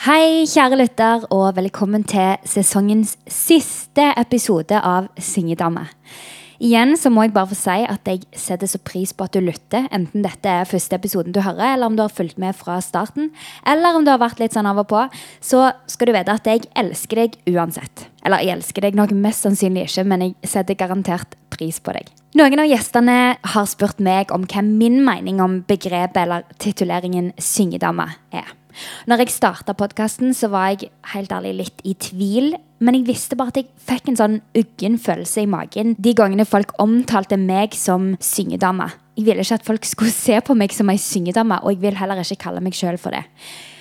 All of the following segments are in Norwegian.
Hei, kjære lytter, og velkommen til sesongens siste episode av Syngedame. Igjen så må jeg bare få si at jeg setter så pris på at du lytter, enten dette er første episoden du hører, eller om du har fulgt med fra starten, eller om du har vært litt sånn av og på, så skal du vite at jeg elsker deg uansett. Eller jeg elsker deg nok mest sannsynlig ikke, men jeg setter garantert pris på deg. Noen av gjestene har spurt meg om hva min mening om begrepet eller tituleringen syngedame er. Når jeg starta podkasten, så var jeg helt ærlig litt i tvil. Men jeg visste bare at jeg fikk en sånn uggen følelse i magen de gangene folk omtalte meg som syngedame. Jeg ville ikke at folk skulle se på meg som ei syngedame, og jeg vil heller ikke kalle meg sjøl for det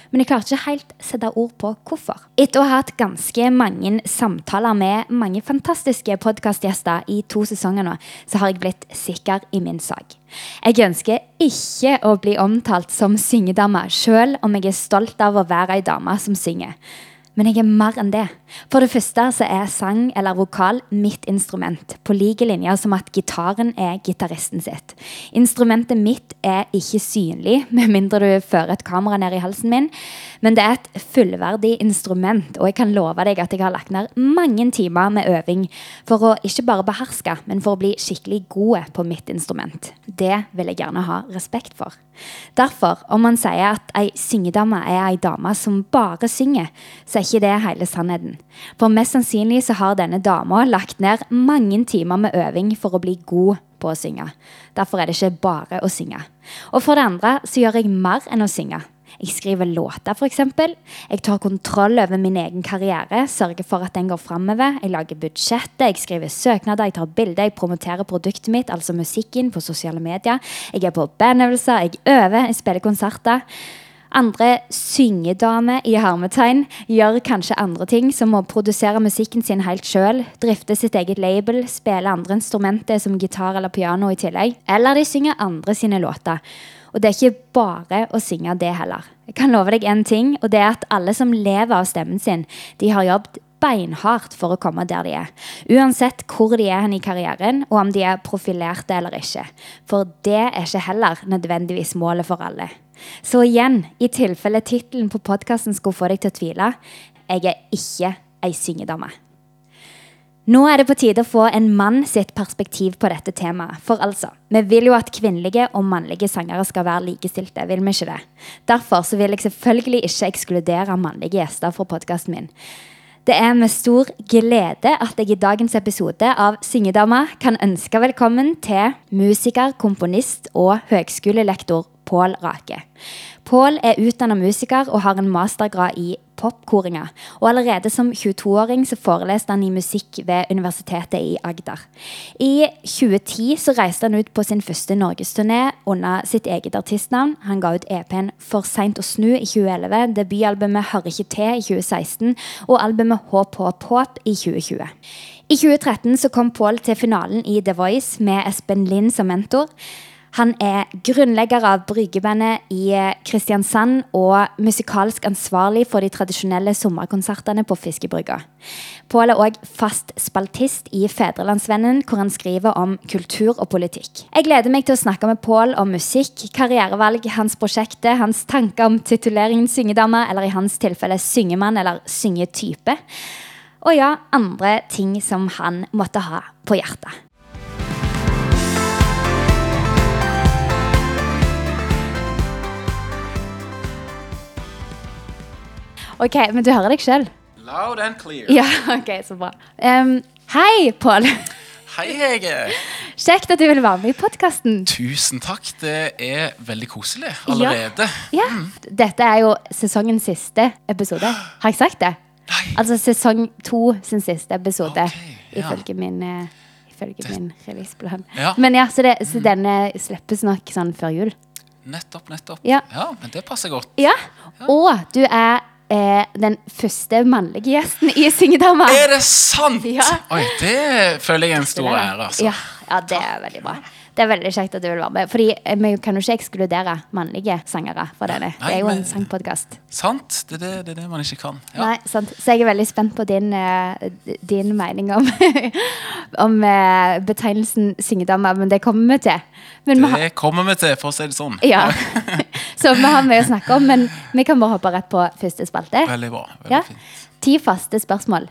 men jeg klarte ikke helt sette ord på hvorfor. Etter å ha hatt ganske mange samtaler med mange fantastiske podkastgjester i to sesonger nå, så har jeg blitt sikker i min sak. Jeg ønsker ikke å bli omtalt som syngedame, sjøl om jeg er stolt av å være ei dame som synger. Men jeg er mer enn det. For det første så er sang eller vokal mitt instrument, på like linje som at gitaren er gitaristen sitt. Instrumentet mitt er ikke synlig, med mindre du fører et kamera ned i halsen min, men det er et fullverdig instrument, og jeg kan love deg at jeg har lagt ned mange timer med øving for å ikke bare beherske, men for å bli skikkelig gode på mitt instrument. Det vil jeg gjerne ha respekt for. Derfor, om man sier at ei syngedame er ei dame som bare synger, så er ikke det hele sannheten. For mest sannsynlig så har denne dama lagt ned mange timer med øving for å bli god på å synge. Derfor er det ikke bare å synge. Og for det andre så gjør jeg mer enn å synge. Jeg skriver låter, f.eks. Jeg tar kontroll over min egen karriere, sørger for at den går framover. Jeg lager budsjettet, jeg skriver søknader, jeg tar bilder, jeg promoterer produktet mitt, altså musikken, på sosiale medier. Jeg er på bandøvelser, jeg øver, jeg spiller konserter. Andre syngedame i hermetegn gjør kanskje andre ting, som å produsere musikken sin helt sjøl, drifte sitt eget label, spille andre instrumenter som gitar eller piano i tillegg. Eller de synger andre sine låter. Og det er ikke bare å synge det heller. Jeg kan love deg en ting, og det er at alle som lever av stemmen sin, de har jobbet beinhardt for å komme der de er. Uansett hvor de er hen i karrieren, og om de er profilerte eller ikke. For det er ikke heller nødvendigvis målet for alle. Så igjen, i tilfelle tittelen på podkasten skulle få deg til å tvile, jeg er ikke ei syngedame. Nå er det på tide å få en mann sitt perspektiv på dette temaet. For altså, vi vil jo at kvinnelige og mannlige sangere skal være likestilte, vil vi ikke det? Derfor så vil jeg selvfølgelig ikke ekskludere mannlige gjester fra podkasten min. Det er med stor glede at jeg i dagens episode av Syngedama kan ønske velkommen til musiker, komponist og høgskolelektor Pål Rake. Pål er utdanna musiker og har en mastergrad i popkoringa. Og allerede som 22-åring så foreleste han i musikk ved Universitetet i Agder. I 2010 så reiste han ut på sin første norgesturné under sitt eget artistnavn. Han ga ut EP-en For seint å snu i 2011, debutalbumet Hører ikke til i 2016 og albumet Håp, håp, håp i 2020. I 2013 så kom Pål til finalen i The Voice med Espen Lind som mentor. Han er grunnlegger av Bryggebandet i eh, Kristiansand og musikalsk ansvarlig for de tradisjonelle sommerkonsertene på Fiskebrygga. Pål er òg fast spaltist i Fedrelandsvennen, hvor han skriver om kultur og politikk. Jeg gleder meg til å snakke med Pål om musikk, karrierevalg, hans prosjekter, hans tanker om tituleringen syngedame, eller i hans tilfelle syngemann eller syngetype. Og ja, andre ting som han måtte ha på hjertet. Ok, Men du hører deg sjøl? Loud and clear. Ja, ok, så bra. Um, hei, Pål. Hei, Hege. Kjekt at du vil være med i podkasten. Tusen takk. Det er veldig koselig allerede. Ja. ja. Dette er jo sesongens siste episode. Har jeg sagt det? Nei. Altså sesong to sin siste episode, Ok, ja. ifølge min Ifølge det... min releaseplan. Ja. Men ja, så, det, så denne slippes nok sånn før jul. Nettopp, nettopp. Ja. men det passer godt. Ja. Og du er eh, den første mannlige gjesten i Syngedama. Er det sant?! Ja. Oi, det føler jeg er en stor ære, altså. Ja, ja, det er veldig bra. Det er veldig kjekt at du vil være med. Fordi eh, Vi kan jo ikke ekskludere mannlige sangere fra denne. Nei, det er jo en sangpodkast. Sant? Det er det, det er det man ikke kan. Ja. Nei, sant. Så jeg er veldig spent på din, eh, din mening om, om eh, betegnelsen syngedame, men det kommer vi til. Men vi har, Det kommer vi til, for å si det sånn. ja. Så vi har mye å snakke om, men vi kan bare hoppe rett på første spalte. Veldig bra. Veldig Ja. fint. Ti faste spørsmål.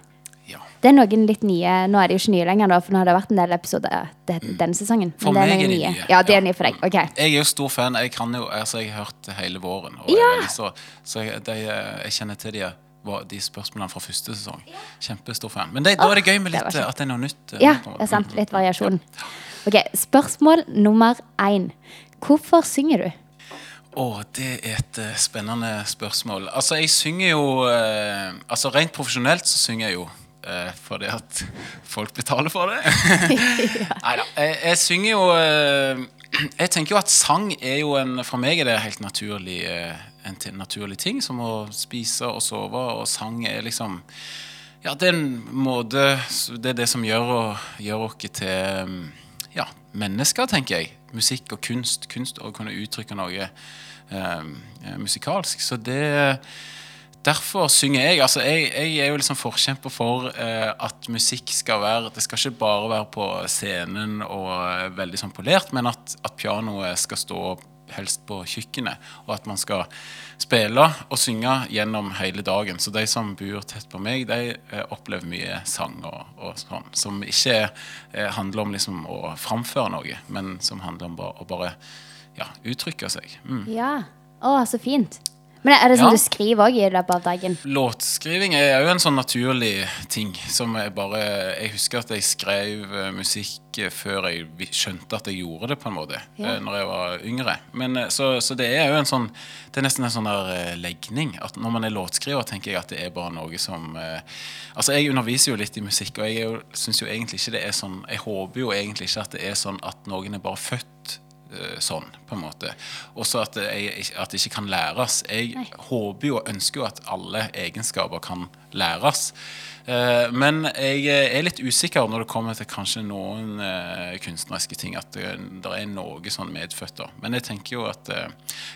Ja. Det er noen litt nye Nå er det jo ikke nye lenger, da, for nå har det vært en del episoder denne sesongen. For men meg er de nye. nye. Ja, de Ja. er nye for deg. Ok. Jeg er jo stor fan. Jeg kan jo, altså jeg har hørt hele våren. Og jeg, så, så jeg, de, jeg kjenner til de, de spørsmålene fra første sesong. Kjempestor fan. Men det, da er det gøy med litt det at det er noe nytt. eh, Ja, det er sant. Litt variasjon. Ok, Spørsmål nummer én. Hvorfor synger du? Å, det er et eh, spennende spørsmål. Altså, jeg synger jo eh, Altså, rent profesjonelt så synger jeg jo eh, fordi at folk betaler for det. Neida, Jeg, jeg synger jo eh, Jeg tenker jo at sang er jo en For meg er det helt naturlig eh, en naturlig ting, som å spise og sove, og sang er liksom Ja, det er en måte Det er det som gjør, å- gjør oss til mm, ja, mennesker, tenker jeg. Musikk og kunst. Kunst å kunne uttrykke noe eh, musikalsk. Så det Derfor synger jeg. Altså, jeg, jeg er jo liksom forkjemper for eh, at musikk skal være Det skal ikke bare være på scenen og eh, veldig sånn polert, men at, at pianoet skal stå helst på kjøkkenet, og at man skal spille og synge gjennom hele dagen. Så de som bor tett på meg, de eh, opplever mye sang og, og sånn, som ikke eh, handler om liksom å framføre noe, men som handler om bare, å bare ja, uttrykke seg. Mm. Ja. Å, så fint. Men er det sånn Ja. du skriver òg i løpet av dagen? Låtskriving er jo en sånn naturlig ting. Som jeg bare Jeg husker at jeg skrev eh, musikk eh, før jeg skjønte at jeg gjorde det, på en måte. Ja. eh, Når jeg var yngre. Men, så, så det er jo en sånn Det er nesten en sånn der legning. At når man er låtskriver, tenker jeg at det er bare noe som Altså, jeg underviser jo litt i musikk, og jeg syns jo egentlig ikke det er sånn Jeg håper jo egentlig ikke at det er sånn at noen er bare født sånn, på en måte. Også at, jeg, at det ikke kan læres. Jeg Nei. håper jo og ønsker jo at alle egenskaper kan læres. Eh, men jeg eh, er litt usikker når det kommer til kanskje noen eh, kunstneriske ting. At det, det er noe sånn medfødt. da. Men jeg tenker jo at eh,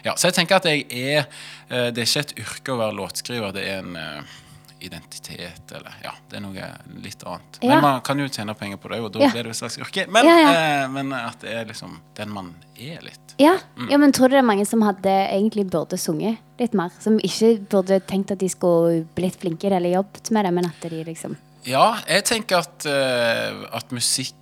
Ja, så jeg tenker at jeg er eh, Det er ikke et yrke å være låtskriver, det er en eh, identitet, eller Ja, det er noe litt annet. Ja. Men man kan jo tjene penger på det, og da Ja. blir det et slags yrke. Men, eh, men at det er liksom den man er litt. Ja. Mm. ja, men tror du det er mange som hadde egentlig burde sunget litt mer? Som ikke burde tenkt at de skulle blitt flinkere eller jobbet med det, men at de liksom Ja, jeg tenker at, uh, at musikk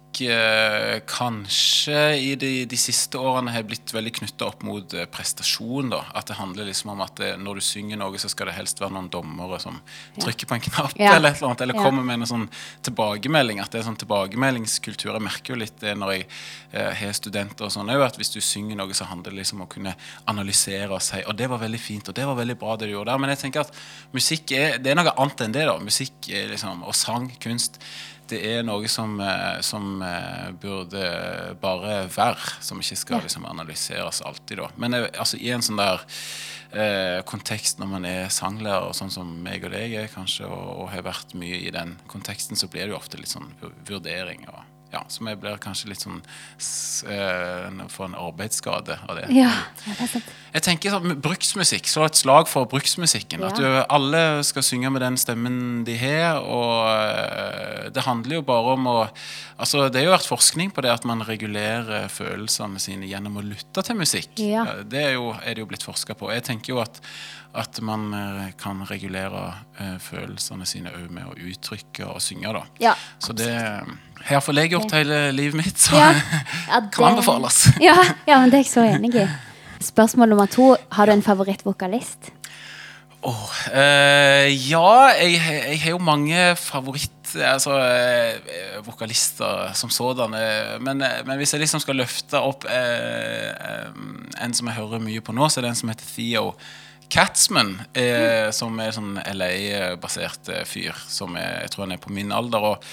kanskje i de, de siste årene har blitt veldig knytta opp mot eh, prestasjon. da. At det handler liksom om at det, når du synger noe, så skal det helst være noen dommere som trykker på en knapp Ja. eller et eller annet, eller Ja. kommer med en sånn tilbakemelding. At det er sånn tilbakemeldingskultur. Jeg merker jo litt det når jeg eh, har studenter og sånn òg, at hvis du synger noe, så handler det liksom om å kunne analysere og si Og det var veldig fint, og det var veldig bra det du gjorde der. Men jeg tenker at musikk er, det er noe annet enn det. da. Musikk liksom, og sang, kunst, det er noe som, eh, som eh, burde bare være. Som ikke skal liksom analyseres alltid, da. Men eh, altså, i en sånn der eh, kontekst når man er sanglærer, og sånn som meg og deg er kanskje, og, og har vært mye i den konteksten, så blir det jo ofte litt sånn vurdering. og ja, Så vi blir kanskje litt sånn eh, Får en arbeidsskade av det. Ja, ja det er sant. Jeg tenker sånn, Bruksmusikk, slå et slag for bruksmusikken. At du, alle skal synge med den stemmen de har. Og eh, det handler jo bare om å altså Det har jo vært forskning på det at man regulerer følelsene sine gjennom å lytte til musikk. Ja. Eh, Det er, jo, er det jo blitt forska på. Jeg tenker jo at, at man kan regulere følelsene sine òg med å uttrykke og synge. da Ja, Så det har får jeg gjort hele livet mitt, så Ja. Ja, kan det- anbefales. Ja, ja, men det er jeg så enig i. Spørsmål nummer to. Har du en favorittvokalist? Oh, eh, ja, jeg, jeg har jo mange favoritt... Altså, eh, vokalister som sådan. eh, men, eh, men hvis jeg liksom skal løfte opp eh, eh, en som jeg hører mye på nå, så er det en som heter Theo Katzman. Eh, Som er sånn LA-basert eh, fyr. Som er, jeg tror han er på min alder. Og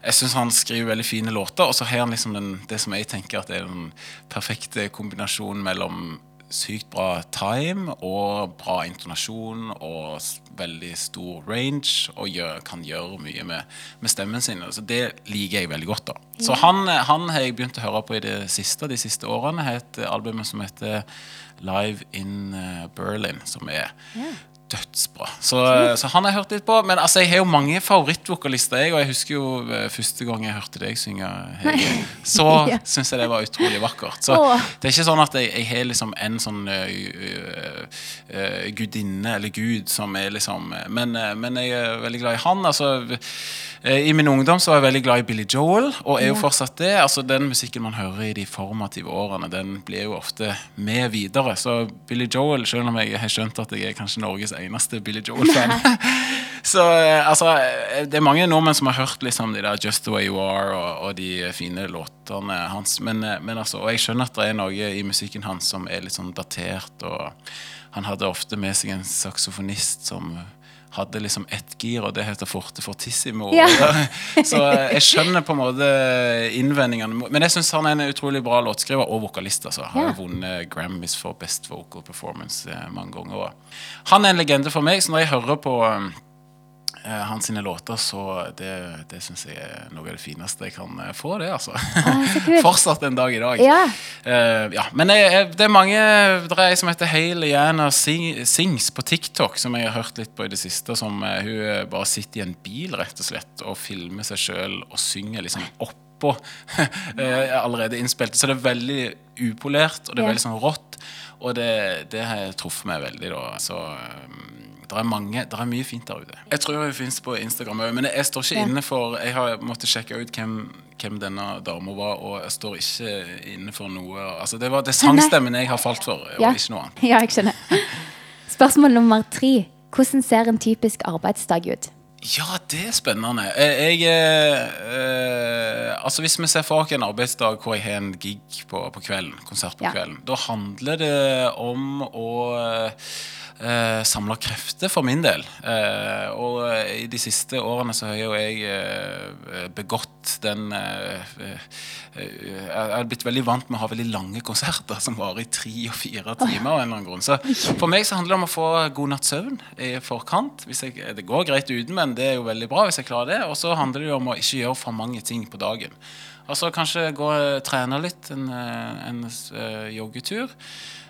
jeg syns han skriver veldig fine låter. Og så har han liksom den, det som jeg tenker at er den perfekte kombinasjonen mellom sykt bra time og bra intonasjon og veldig stor range og gjør, kan gjøre mye med, med stemmen sin. Så det liker jeg veldig godt. da. Så han, han har jeg begynt å høre på i det siste, de siste årene. har et album som heter Live in eh, Berlin, som er yeah. dødsbra. bra. Så, så han har jeg hørt litt på. Men altså, jeg har jo mange favorittvokalister. Jeg, og jeg husker jo eh, første gang jeg hørte deg synge, Hege, så Ja. syns jeg det var utrolig vakkert. Så oh. det er ikke sånn at jeg, jeg har liksom en sånn uh, uh, gudinne eller gud som er liksom men, men jeg er veldig glad i han. Altså, I min ungdom så var jeg veldig glad i Billy Joel, og er jo fortsatt det. Altså, den musikken man hører i de formative årene, den blir jo ofte med videre. Så Billy Joel, selv om jeg har skjønt at jeg er kanskje Norges eneste Billy Joel-fan Så øh, altså, øh, det er mange nordmenn som har hørt liksom de der Just The Way You Are og, og de fine låtene hans. Men, men altså, og jeg skjønner at det er noe i musikken hans som er litt sånn datert. Og han hadde ofte med seg en saksofonist som hadde liksom ett gir, og det heter forte fortissimo. Ja. Så øh, jeg skjønner på en måte innvendingene. Men jeg syns han er en utrolig bra låtskriver og vokalist. Altså. Har Ja. vunnet Grammys for Best Vocal Performance eh, mange ganger. også. han er en legende for meg, så når jeg hører på eh, hans sine låter, så det, det syns jeg er noe av det fineste jeg kan eh, få, det, altså. Ah. Fortsatt en dag i dag. Ja. Eh, ja. Men jeg, jeg, det er mange Det er ei som heter Hailey Jana Sing, Sings på TikTok, som jeg har hørt litt på i det siste. Som uh, Hun eh, bare sitter i en bil rett og slett og filmer seg sjøl og synger liksom oppå eh, allerede innspilt. Så det er veldig upolert, og det er veldig sånn rått. Og det, det har truffet meg veldig, da. Så eh, det er, mange, det er mye fint der ute. Jeg tror hun finnes på Instagram òg, men jeg står ikke Ja. inne for Jeg har måttet sjekke ut hvem, hvem denne dama var, og jeg står ikke inne for noe Altså Det var det sangstemmen jeg har falt for, og Ja. ikke noe annet. ja, jeg skjønner. Spørsmål nummer tre. Hvordan ser en typisk arbeidsdag ut? Ja, det er spennende. Jeg, jeg eh, eh, Altså Hvis vi ser for oss en arbeidsdag hvor jeg har en gig på, på kvelden, konsert på Ja. kvelden, da handler det om å eh, samla krefter for min del. Eh, og i de siste årene så har jo jeg eh, begått den eh, eh, Jeg har blitt veldig vant med å ha veldig lange konserter som varer i tre og fire timer. av en eller annen grunn. Så for meg så handler det om å få god natts søvn i forkant. Hvis jeg, det går greit uten, men det er jo veldig bra hvis jeg klarer det. Og så handler det jo om å ikke gjøre for mange ting på dagen. Altså kanskje gå og trene litt, en, eh, en eh, joggetur.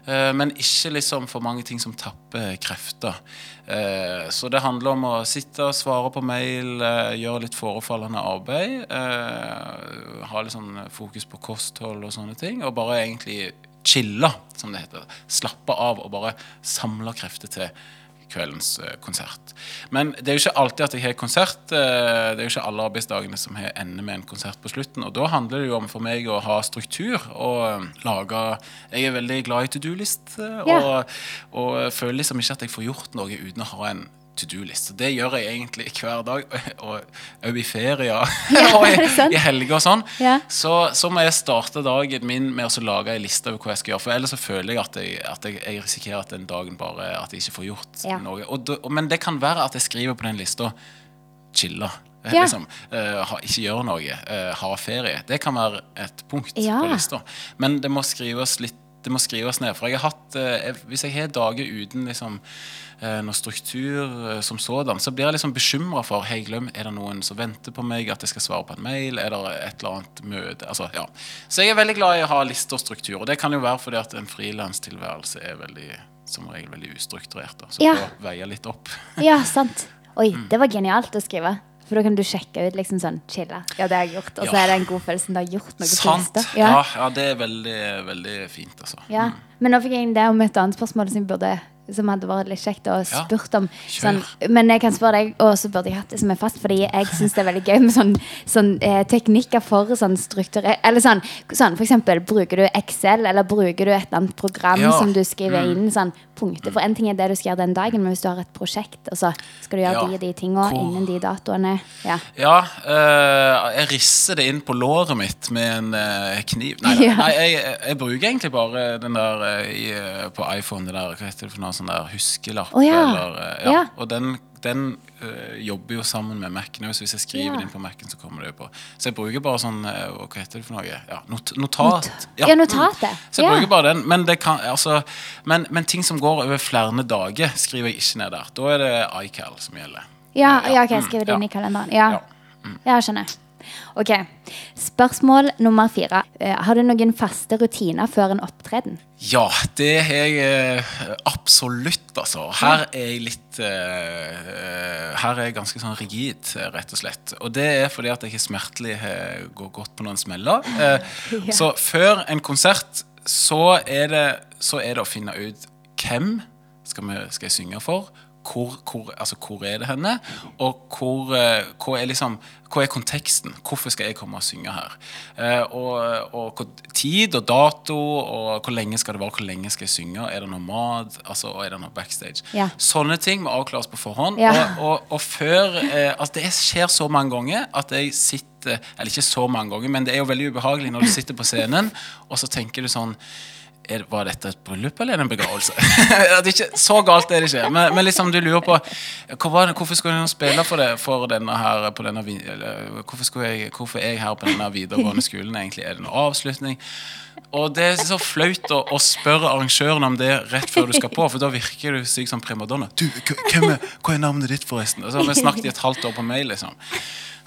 Eh, Men ikke liksom for mange ting som tapper krefter. Så det handler om å sitte og svare på mail, gjøre litt forefallende arbeid. Ha litt sånn fokus på kosthold og sånne ting. Og bare egentlig chille, som det heter. Slappe av og bare samle krefter til kveldens eh, konsert. Men det er jo ikke alltid at jeg har konsert. eh, det er jo ikke alle arbeidsdagene som har ender med en konsert på slutten. Og da handler det jo om for meg å ha struktur og eh, lage Jeg er veldig glad i to do-list, og, og, og føler liksom ikke at jeg får gjort noe uten å ha en to do-list. Det gjør jeg egentlig hver dag, og òg i ferier og i, i helger og sånn. Ja. Så, så må jeg starte dagen min med å lage en liste over hva jeg skal gjøre. For ellers så føler jeg at jeg, at jeg, jeg risikerer at den dagen bare At jeg ikke får gjort Ja. noe. Og men det kan være at jeg skriver på den lista 'chilla'. Eh, Ja. Liksom, uh, ha, ikke gjøre noe. uh, ha ferie. Det kan være et punkt Ja. på lista. Men det må skrives litt det må skrives ned. For jeg har hatt uh, Hvis jeg har dager uten liksom, noe struktur eh, som sådan, så blir jeg liksom bekymra for Hei, glem, er det noen som venter på meg, at jeg skal svare på en mail? Er det et eller annet møte? Altså, ja. Så jeg er veldig glad i å ha lister og struktur. Og det kan jo være fordi at en frilanstilværelse er veldig som regel veldig ustrukturert. Da. Så Ja. får veier litt opp. Ja, sant. Oi, Mm. det var genialt å skrive. For da kan du sjekke ut liksom sånn chille. Ja, det har jeg gjort. Og så Ja. er det en god følelse når du har gjort noe Sant. fint. da. Ja. ja, det er veldig, veldig fint, altså. Ja. Men nå fikk jeg inn det om et annet spørsmål som, jeg burde, som hadde vært litt kjekt å spurt om. Sånn, men jeg kan spørre deg, og så burde jeg hatt det som er fast, fordi jeg syns det er veldig gøy med sånn, sånn eh, teknikker for sånn strukturert Eller sånn, sånn for eksempel, bruker du Excel, eller bruker du et eller annet program. Mm. som du skriver inn sånn punkter? For en ting er det du skal gjøre den dagen, men hvis du har et prosjekt, og så skal du gjøre de og de tinga innen de datoene Ja. Ja, eh, jeg risser det inn på låret mitt med en øh, kniv. Nei, Ja. nei jeg, jeg bruker egentlig bare den der øh, i, på iPhone, det der, hva heter det for noe sånn der huskelapp? Oh, ja. Eller, eh, ja. Ja. Og den, den eh, jobber jo sammen med Mac-en. hvis jeg skriver det inn på Mac-en, så kommer det jo på. Så jeg bruker bare sånn eh, Hva heter det for noe? Ja, not, notat. Ja, notatet. Mm. Så jeg bruker bare den. Men, det kan, altså, men, men ting som går over flere dager, skriver jeg ikke ned der. Da er det iCal som gjelder. Ja, ok, jeg Mm, skriver det inn i kalenderen. Ja, Ja. ja skjønner. Ok, Spørsmål nummer fire. Eh, har du noen faste rutiner før en opptreden? Ja, det har jeg eh, absolutt, altså. Her er jeg litt eh, Her er jeg ganske sånn rigid, rett og slett. Og det er fordi at jeg ikke smertelig går godt på noen smeller. Så før en konsert så er, det, så er det å finne ut hvem skal, vi, skal jeg synge for. Hvor, hvor, altså, hvor er det henne? Og hvor, hvor, er liksom, hvor, er konteksten? Hvorfor skal jeg komme og synge her? Eh, og, og tid og dato, og hvor lenge skal det være? Hvor lenge skal jeg synge? Er det noe mat? Altså, og er det noe backstage? Ja. Sånne ting må avklares på forhånd. Ja. Og, og, og før eh, altså Det skjer så mange ganger at jeg sitter Eller ikke så mange ganger, men det er jo veldig ubehagelig når du sitter på scenen, og så tenker du sånn er, Var dette et bryllup eller er en begravelse? Så galt er det ikke. Men, men liksom du lurer på hvor det, hvorfor skulle jeg spille for, det, for denne her på denne, hvorfor, jeg, hvorfor er jeg her på denne videregående skolen? egentlig? Er det noen avslutning? Og det er så flaut å, å spørre arrangøren om det rett før du skal på, for da virker du syk som primadonna. Du, hvem er, hva er navnet ditt, forresten? Og så har vi snakket i et halvt år på mail, liksom.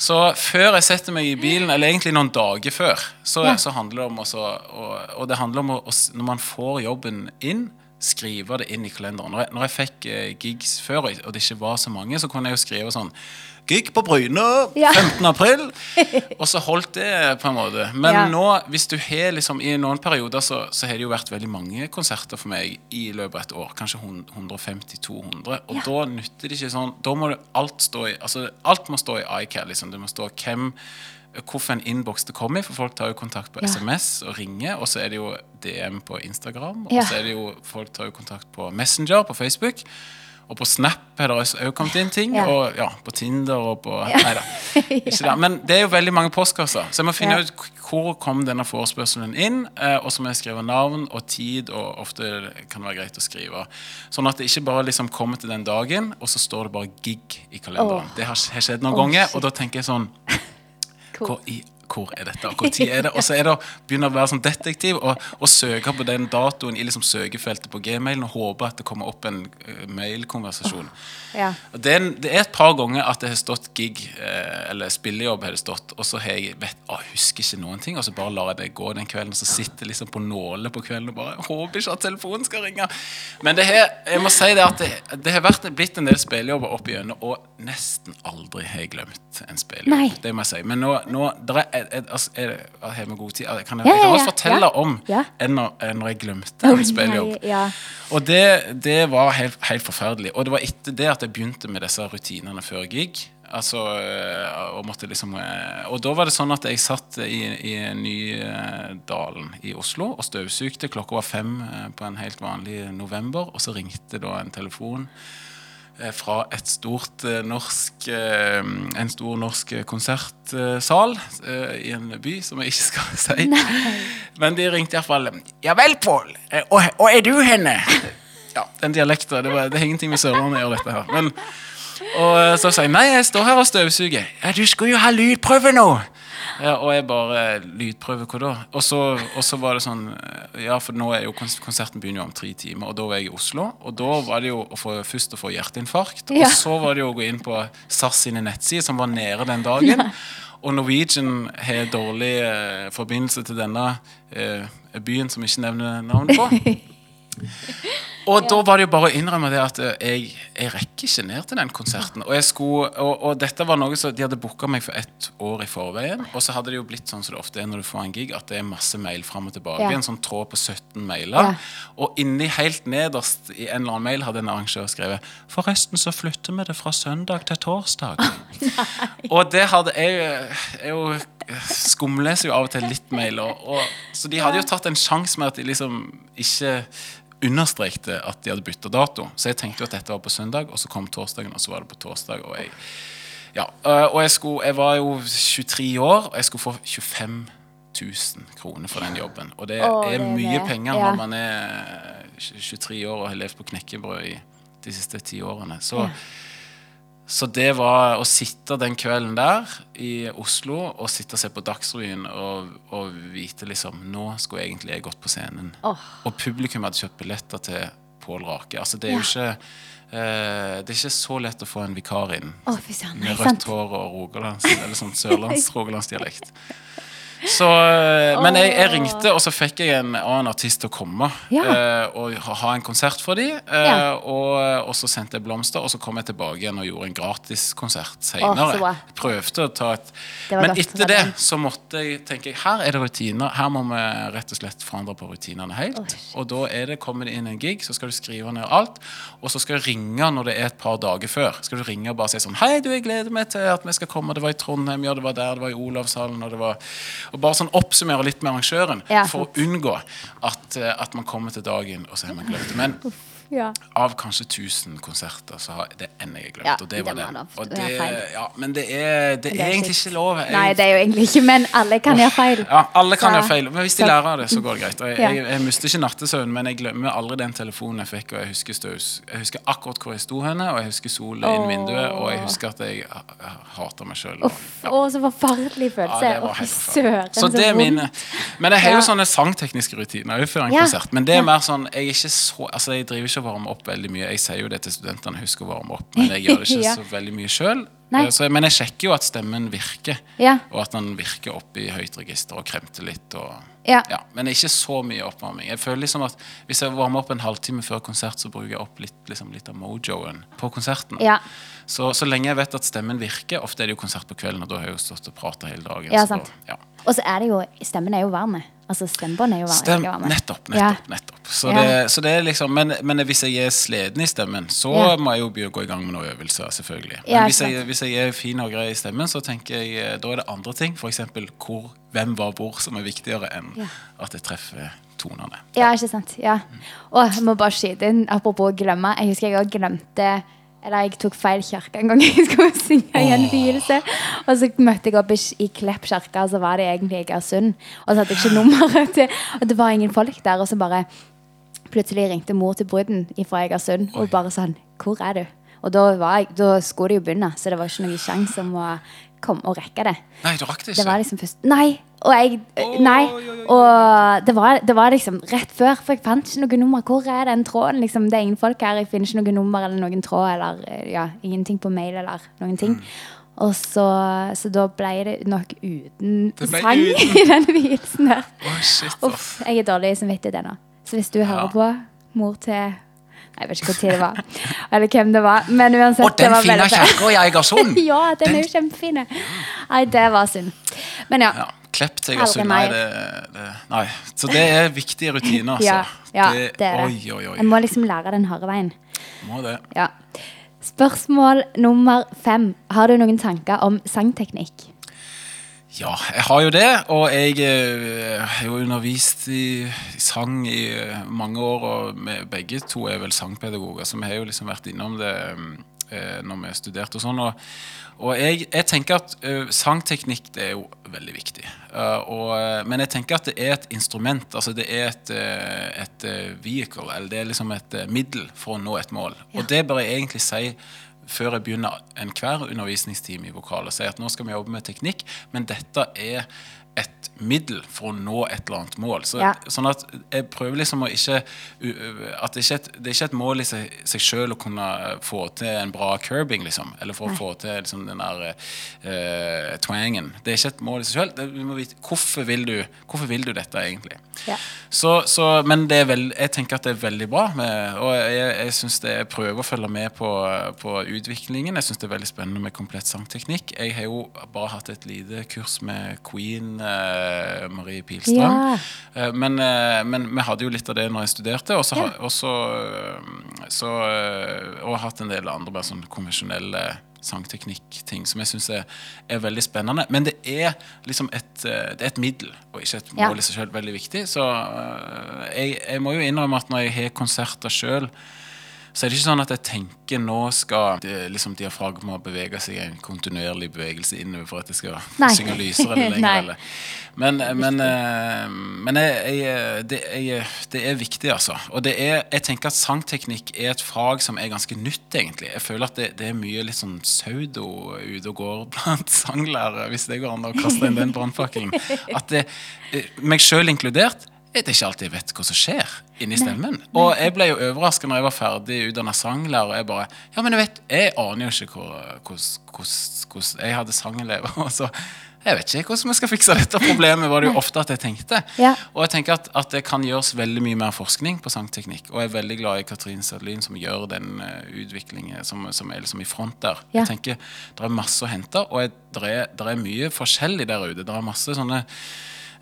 Så før jeg setter meg i bilen, eller egentlig noen dager før, så, Ja. så handler det om også, og, og det handler om å, når man får jobben inn, skrive det inn i kalenderen. Når jeg, når jeg fikk eh, gigs før, og det ikke var så mange, så kunne jeg jo skrive sånn Gig på Bryne Ja. 15. april. Og så holdt det på en måte. Men Ja. nå, hvis du har liksom I noen perioder så, så har det jo vært veldig mange konserter for meg i løpet av et år. Kanskje 150-200. Og Ja. da nytter det ikke sånn Da må alt stå i Altså alt må stå i iCal. Liksom. Det må stå hvem Hvorfor en innboks det kommer i, for folk tar jo kontakt på. SMS og ringer. Og så er det jo DM på Instagram. Og så er det jo folk tar jo kontakt på Messenger på Facebook. Og på Snap har det også kommet inn ting. Ja. Og ja, på Tinder og på Nei da. Ikke det. Men det er jo veldig mange postkasser, så jeg må finne Ja. ut hvor kom denne forespørselen inn. eh, Og så må jeg skrive navn og tid, og ofte kan det være greit å skrive. Sånn at det ikke bare liksom kommer til den dagen, og så står det bare gig i kalenderen. Oh. Det har, skjedd noen oh, ganger, og da tenker jeg sånn hvor, i, hvor er dette? og Hvor tid er det? Og så er det å begynne å være sånn detektiv og, og søke på den datoen i liksom søkefeltet på gmailen og håpe at det kommer opp en uh, mailkonversasjon. Ja. Det er, det er et par ganger at det har stått gig, eh, eller spillejobb, har det stått, og så har jeg vet, å, jeg husker ikke noen ting, og så bare lar jeg det gå den kvelden, og så sitter jeg liksom på nåle på kvelden og bare håper ikke at telefonen skal ringe. Men det har, jeg må si det at det, det har vært, blitt en del spillejobber opp igjennom, og nesten aldri har jeg glemt en spillejobb. Det må jeg si. Men nå, nå der er, altså, har vi god tid? Kan jeg, Ja, jeg kan også fortelle om når, når jeg glemte en ja. Og det, det var helt, helt forferdelig. Og det var etter det at jeg begynte med disse rutinene før gig. Altså, øh, og, liksom, øh, og da var det sånn at jeg satt i, i Nydalen i Oslo og støvsugde. Klokka var fem øh, på en helt vanlig november, og så ringte da en telefon eh, fra et stort eh, norsk eh, en stor norsk konsertsal eh, i en by som jeg ikke skal si. Men de ringte iallfall Ja vel, Pål. Eh, Og, og er du henne? Ja, den dialekten. Det, var- det har ingenting med Sørlandet å gjøre, dette her. Men, og eh, så sa jeg nei, jeg står her og støvsuger. Ja, du skulle jo ha lydprøve nå! Ja, og jeg bare Lydprøve, hva da? Og så, og så var det sånn eh, Ja, for nå er jo konserten begynner jo om tre timer, og da var jeg i Oslo. Og da var det jo å få, først å få hjerteinfarkt, Ja. og så var det jo å gå inn på SAS sine nettsider, som var nede den dagen. Og Norwegian har dårlig eh, forbindelse til denne eh, byen som jeg ikke nevner navnet på. Og da var det jo bare å innrømme det at eh, jeg, jeg rekker ikke ned til den konserten. Og, jeg skulle, og, og dette var noe som de hadde booka meg for ett år i forveien. Og så hadde det jo blitt sånn som det ofte er når du får en gig, at det er masse mail fram og tilbake. Ja. En sånn tråd på 17 mailer. Ja. Og inni helt nederst i en eller annen mail hadde en arrangør skrevet Forresten så flytter vi det fra søndag til torsdag. og det hadde jeg Jeg jo skumleser jo av og til litt mail. Og, og, så de hadde jo tatt en sjanse med at de liksom ikke understrekte at de hadde bytta dato. Så jeg tenkte jo at dette var på søndag, og så kom torsdagen, og så var det på torsdag. Og jeg, ja, øh, og jeg, skulle, jeg var jo 23 år, og jeg skulle få 25 000 kroner for den jobben. Og det Åh, er mye det. penger Ja. når man er 23 år og har levd på knekkebrød i de siste ti årene. Så, så det var å sitte den kvelden der i Oslo og sitte og se på Dagsrevyen og, og vite liksom Nå skulle egentlig jeg gått på scenen. Oh. Og publikum hadde kjøpt billetter til Pål Rake. Altså, det er jo ikke eh, Det er ikke så lett å få en vikar inn oh, med rødt hår og rogalands, eller sånn sørlands-rogalandsdialekt. Så, eh, men jeg, jeg ringte, og så fikk jeg en annen artist til å komme Ja. eh, og ha, en konsert for dem. Eh, Ja. og, og så sendte jeg blomster, og så kom jeg tilbake igjen og gjorde en gratiskonsert senere. bra. Prøvde å ta et Men etter det så måtte jeg tenke her er det rutiner. Her må vi rett og slett forandre på rutinene helt. Oi, og da er det kommer det inn en gig, så skal du skrive ned alt. Og så skal du ringe når det er et par dager før. Skal du ringe og bare si sånn Hei, du, jeg gleder meg til at vi skal komme. Det var i Trondheim, ja, det var der, det var i Olavshallen, og det var Og bare sånn oppsummere litt med arrangøren Ja, for å unngå at, eh, at man kommer til dagen og så har man glemt det. Men Ja. av kanskje 1000 konserter, så har det enda jeg glemt. Ja, og det var det det. lov. Og Det er det, ja, men det er, det Men er egentlig ikke lov. Jeg- Nei, det er jo egentlig ikke, men alle kan gjøre feil. ja, alle kan gjøre feil, men hvis de lærer av det, så går det greit. Og jeg, jeg, jeg mister ikke nattesøvn, men jeg glemmer aldri den telefonen jeg fikk. Og jeg husker, støs, jeg husker akkurat hvor jeg sto henne, og jeg husker solen inn vinduet, og jeg husker at jeg, jeg hater meg sjøl. Å, så forferdelig følelse. det Å, fy søren, Så det er mine Men jeg har jo sånne sangtekniske rutiner før en konsert. Men det er mer sånn Jeg er ikke så Altså jeg driver ikke og varme opp veldig mye. Jeg sier jo det til studentene, husk å varme opp, men jeg gjør det ikke Ja. så veldig mye sjøl. Men jeg sjekker jo at stemmen virker, Ja. og at den virker opp i høyt register og kremter litt. Og, Ja. Men ikke så mye oppvarming. Jeg føler liksom at Hvis jeg varmer opp en halvtime før konsert, så bruker jeg opp litt, liksom, litt av mojoen på konserten. Ja. Så, så lenge jeg vet at stemmen virker Ofte er det jo konsert på kvelden, og da har jeg jo stått og prata hele dagen. Ja, så sant. Da, ja. Og så er det jo Stemmen er jo varm. Altså, stemmebånd er jo vanlig. Stem, nettopp, Ja. nettopp. nettopp. Så, Ja. det, så det er liksom men, men hvis jeg er sliten i stemmen, så Ja. må jeg jo begynne å gå i gang med noen øvelser. selvfølgelig Men Ja, hvis, jeg, hvis jeg er fin og grei i stemmen, så tenker jeg eh, da er det andre ting. F.eks. hvor hvem var hvor, som er viktigere enn at jeg treffer tonene. Ja, ikke sant. Ja. Og jeg må bare skyte inn, apropos glemme. Jeg husker jeg òg glemte Eller jeg tok feil kirke en gang jeg skulle synge i en vielse. Og så møtte jeg opp i, i Klepp kirke, og så var det egentlig Egersund. Og så hadde jeg ikke nummeret til Og det var ingen folk der. Og så bare plutselig ringte mor til bruden fra Egersund og bare sånn Hvor er du? Og da, var jeg, da skulle det jo begynne, så det var ikke noen sjanse om å komme og rekke det. Nei, du rakk det ikke? Det var liksom først Nei! Og jeg Nei. Og det var, det var liksom rett før, for jeg fant ikke noe nummer. Hvor er den tråden? Liksom, det er ingen folk her. Jeg finner ikke noe nummer eller noen tråd eller eh, ja, ingenting på mail eller noen ting. Mm. Og så, så da ble det nok uten Det sang uten. i den vielsen der. Å, shit, Uff, jeg er dårlig i samvittighet ennå. Så hvis du hører på, mor til Jeg vet ikke hvor tid det var, eller hvem det var. Men uansett, Og det den var fine kjerka i Egersund! Ja, den er jo kjempefin. Nei, det var synd. Men ja. Ja, Klepp til Aldri Nei, det, det, nei. Så det er viktige rutiner, altså. Ja, ja, det er det. Oi, oi, oi. Jeg må liksom lære den harde veien. Må det. Ja. Spørsmål nummer fem. Har du noen tanker om sangteknikk? Ja, jeg har jo det. Og jeg eh, har jo undervist i, i sang i eh, mange år, og begge to er vel sangpedagoger, så vi har jo liksom vært innom det eh, når vi studerte og sånn. Og, og jeg, jeg tenker at eh, sangteknikk det er jo veldig viktig. Uh, og, eh, men jeg tenker at det er et instrument. altså Det er et, et eh, vehicle, eller det er liksom et middel for å nå et mål. Og det bør jeg egentlig si før jeg begynner enhver undervisningstime i vokal og si at nå skal vi jobbe med teknikk, men dette er et middel for å nå et eller annet mål. Så, Ja. Sånn at jeg prøver liksom å ikke At det ikke et, det er ikke et mål i seg, seg sjøl å kunne få til en bra curbing, liksom. Eller for å få til liksom, den der uh, twangen. Det er ikke et mål i seg sjøl. Vi må vite hvorfor vil, du, hvorfor vil du dette egentlig. Ja. Så, så, men det er vel, jeg tenker at det er veldig bra. Med, og jeg, jeg, synes det, jeg prøver å følge med på, på utviklingen. Jeg syns det er veldig spennende med komplett sangteknikk. Jeg har jo bare hatt et lite kurs med Queen Marie Pilstrøm. Ja. Eh, men, eh, men vi hadde jo litt av det når jeg studerte. Og så har- og så, eh, så, eh, og hatt en del andre bare sånn konvensjonelle sangteknikk-ting som jeg syns er, er veldig spennende. Men det er liksom et, eh, det er et middel, og ikke et Ja. mål i seg sjøl. Veldig viktig. Så eh, jeg, jeg må jo innrømme at når jeg har konserter sjøl, så er det ikke sånn at jeg tenker nå skal det, liksom diafragma bevege seg i en kontinuerlig bevegelse innover for at det skal Nei. synge lysere eller lenger. Eller. Men, men, eh, men jeg, jeg, det, jeg, det er viktig, altså. Og det er, jeg tenker at sangteknikk er et fag som er ganske nytt, egentlig. Jeg føler at det, det er mye litt sånn pseudo ute og går blant sanglærere, hvis det går an å kaste inn den brannfakkelen. At det, eh, meg sjøl inkludert, det er ikke alltid jeg vet hva som skjer inni stemmen. Og jeg ble jo overraska når jeg var ferdig utdanna sanglærer. Og jeg bare Ja, men jeg vet Jeg aner jo ikke hvordan Jeg hadde sangelever. Og så jeg vet ikke hvordan vi skal fikse dette problemet, var det jo ofte at jeg tenkte. Ja. Og jeg tenker at, at, det kan gjøres veldig mye mer forskning på sangteknikk. Og jeg er veldig glad i Katrin Sadlin som gjør den uh, utviklingen som, som, er liksom i front der. Ja. Jeg tenker Det er masse å hente, og det er, er, mye forskjellig der ute. Det er masse sånne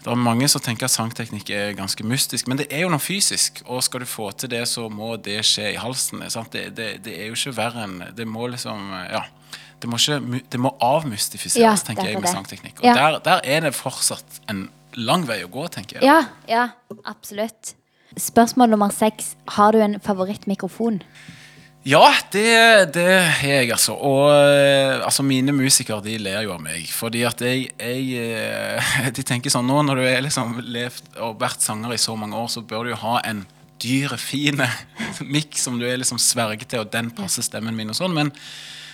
det er mange som tenker at sangteknikk er ganske mystisk, men det er jo noe fysisk. Og skal du få til det, så må det skje i halsen. Det, det, det, er jo ikke verre enn Det må liksom Ja. Det må, ikke, det må avmystifiseres, Ja, tenker jeg, med sangteknikk. Og Ja. der, der er det fortsatt en lang vei å gå, tenker jeg. Ja, ja, absolutt. Spørsmål nummer seks. Har du en favorittmikrofon? Ja, det, det har jeg, altså. Og eh, altså, mine musikere de ler jo av meg. Fordi at jeg, jeg eh, De tenker sånn nå når du har liksom levd og vært sanger i så mange år, så bør du jo ha en dyre, fine mikk som du er liksom sverget til, og den passer stemmen min og sånn. Men,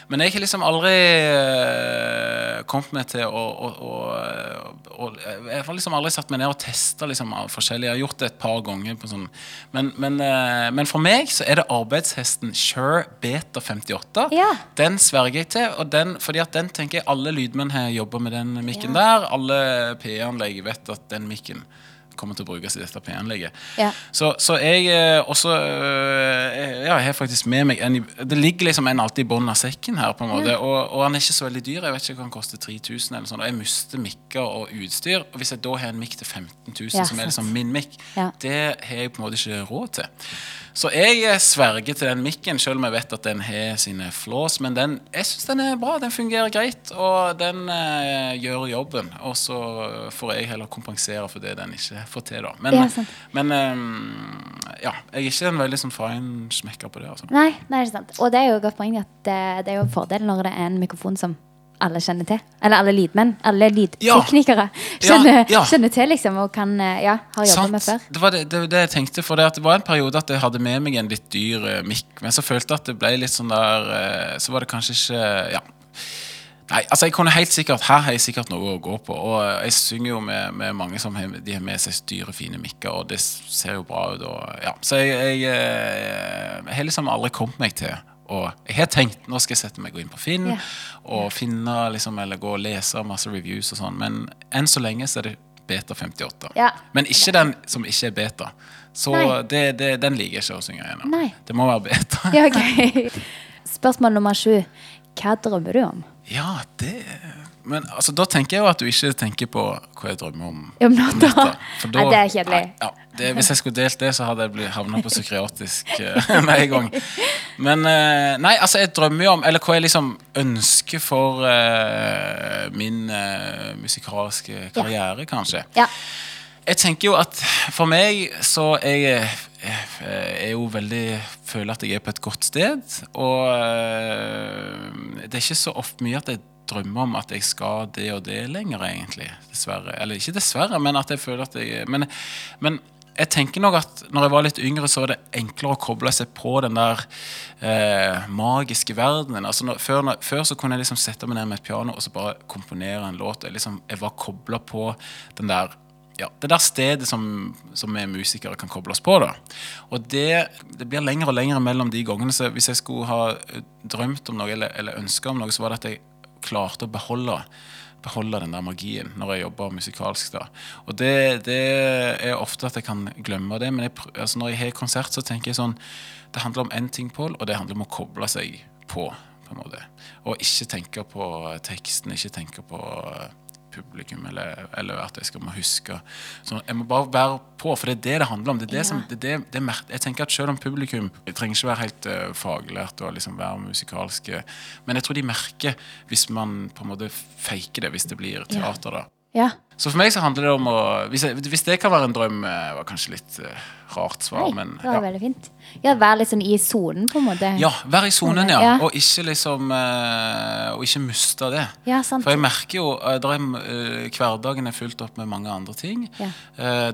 men jeg har liksom aldri eh, kommet meg til å, å, å, å Jeg har liksom aldri satt meg ned og testa liksom, av forskjellige. Jeg har gjort det et par ganger. På sånn. men, men, eh, men for meg så er det arbeidshesten Sure Beta 58. Ja. Den sverger jeg til. Og den, fordi at den tenker jeg alle lydmenn har jobba med den mikken Ja. der. Alle PA-anlegg vet at den mikken kommer til å brukes i dette P-anlegget. Ja. Så, så jeg eh, også eh, Ja, jeg har faktisk med meg en Det ligger liksom en alltid i bunnen av sekken her, på en måte. Og, og han er ikke så veldig dyr. Jeg vet ikke hva han koster 3000 eller sånn. Og jeg mister mikker og utstyr. Og hvis jeg da har en mikk til 15 000, Ja, som er liksom min mikk, Ja. det har jeg på en måte ikke råd til. Så jeg eh, sverger til den mikken, selv om jeg vet at den har sine flås. Men den, jeg syns den er bra. Den fungerer greit, og den eh, gjør jobben. Og så får jeg heller kompensere for det den ikke får til, da. Men, Ja, men um, ja, jeg er ikke en veldig sånn feinschmecker på det. altså. Nei, nei, det er sant. Og det er jo et godt poeng at det, det er jo en fordel når det er en mikrofon som alle kjenner til. Eller alle lydmenn. Alle lydteknikere kjenner, ja. kjenner til, liksom, og kan eh, Ja, har jobba med før. Det var det, det, det jeg tenkte. For det, det var en periode at jeg hadde med meg en litt dyr uh, mikk, men så følte jeg at det ble litt sånn der uh, Så var det kanskje ikke Ja. Nei, altså jeg kunne helt sikkert Her har jeg sikkert noe å gå på. Og eh, jeg synger jo med, med mange som har, de har med seg dyre, fine mikker, og det ser jo bra ut. Og, ja. Så jeg, jeg, eh, jeg har liksom aldri kommet meg til og jeg har tenkt nå skal jeg sette meg og gå inn på Finn yeah. og finne liksom, eller gå og lese masse reviews og sånn, men enn så lenge så er det Beta 58. Ja. Men ikke den som ikke er beta. Så det, det, den liker jeg ikke å synge gjennom. Nei. Det må være beta. Ja, okay. Spørsmål nummer sju. Hva drømmer du om? Ja, det Men altså, da tenker jeg jo at du ikke tenker på hva jeg drømmer om. Om natta? For Nei, det er kjedelig. Ja, det, hvis jeg skulle delt det, så hadde jeg havnet på psykiatrisk eh, med en gang. Men eh, nei, altså, jeg drømmer jo om Eller hva jeg liksom ønsker for uh, min uh, musikalske karriere, kanskje. Ja. Jeg tenker jo at for meg så er jeg er jo veldig føler at jeg er på et godt sted. Og øh, det er ikke så ofte mye at jeg drømmer om at jeg skal det og det lenger, egentlig. Dessverre. Eller ikke dessverre, men at jeg føler at jeg Men, men jeg tenker nok at når jeg var litt yngre, så var det enklere å koble seg på den der eh, magiske verdenen. Altså når, før, når, før så kunne jeg liksom sette meg ned med et piano og så bare komponere en låt. Jeg, liksom, jeg var kobla på den der ja, det der stedet som, som vi musikere kan koble oss på. da. Og det, det blir lenger og lenger mellom de gangene. Så hvis jeg skulle ha eh, drømt om noe eller, eller ønska om noe, så var det at jeg klarte å beholde, beholde den der magien når jeg jobber musikalsk. da. Og det, det er ofte at jeg kan glemme det, men jeg, altså når jeg har konsert, så tenker jeg sånn Det handler om én ting, Pål, og det handler om å koble seg på. på en måte. Og ikke tenke på teksten, ikke tenke på publikum, eller, eller at jeg skal må huske. Så jeg må bare være på, for det er det det handler om. Det det som, det, jeg tenker at Selv om publikum jeg trenger ikke være helt uh, faglært og liksom være musikalske, men jeg tror de merker hvis man på en måte faker det, hvis det blir teater. da. Ja. Så for meg så handler det om å Hvis, jeg, hvis det kan være en drøm, eh, var kanskje litt uh, rart svar, Nei, men det var ja. veldig fint. Ja, Være litt sånn i sonen, på en måte. Ja, være i sonen, ja. Ja. Og ikke liksom uh, Og ikke miste det. Ja, sant. For jeg merker jo eh, Hverdagen er fylt opp med mange andre ting. Ja.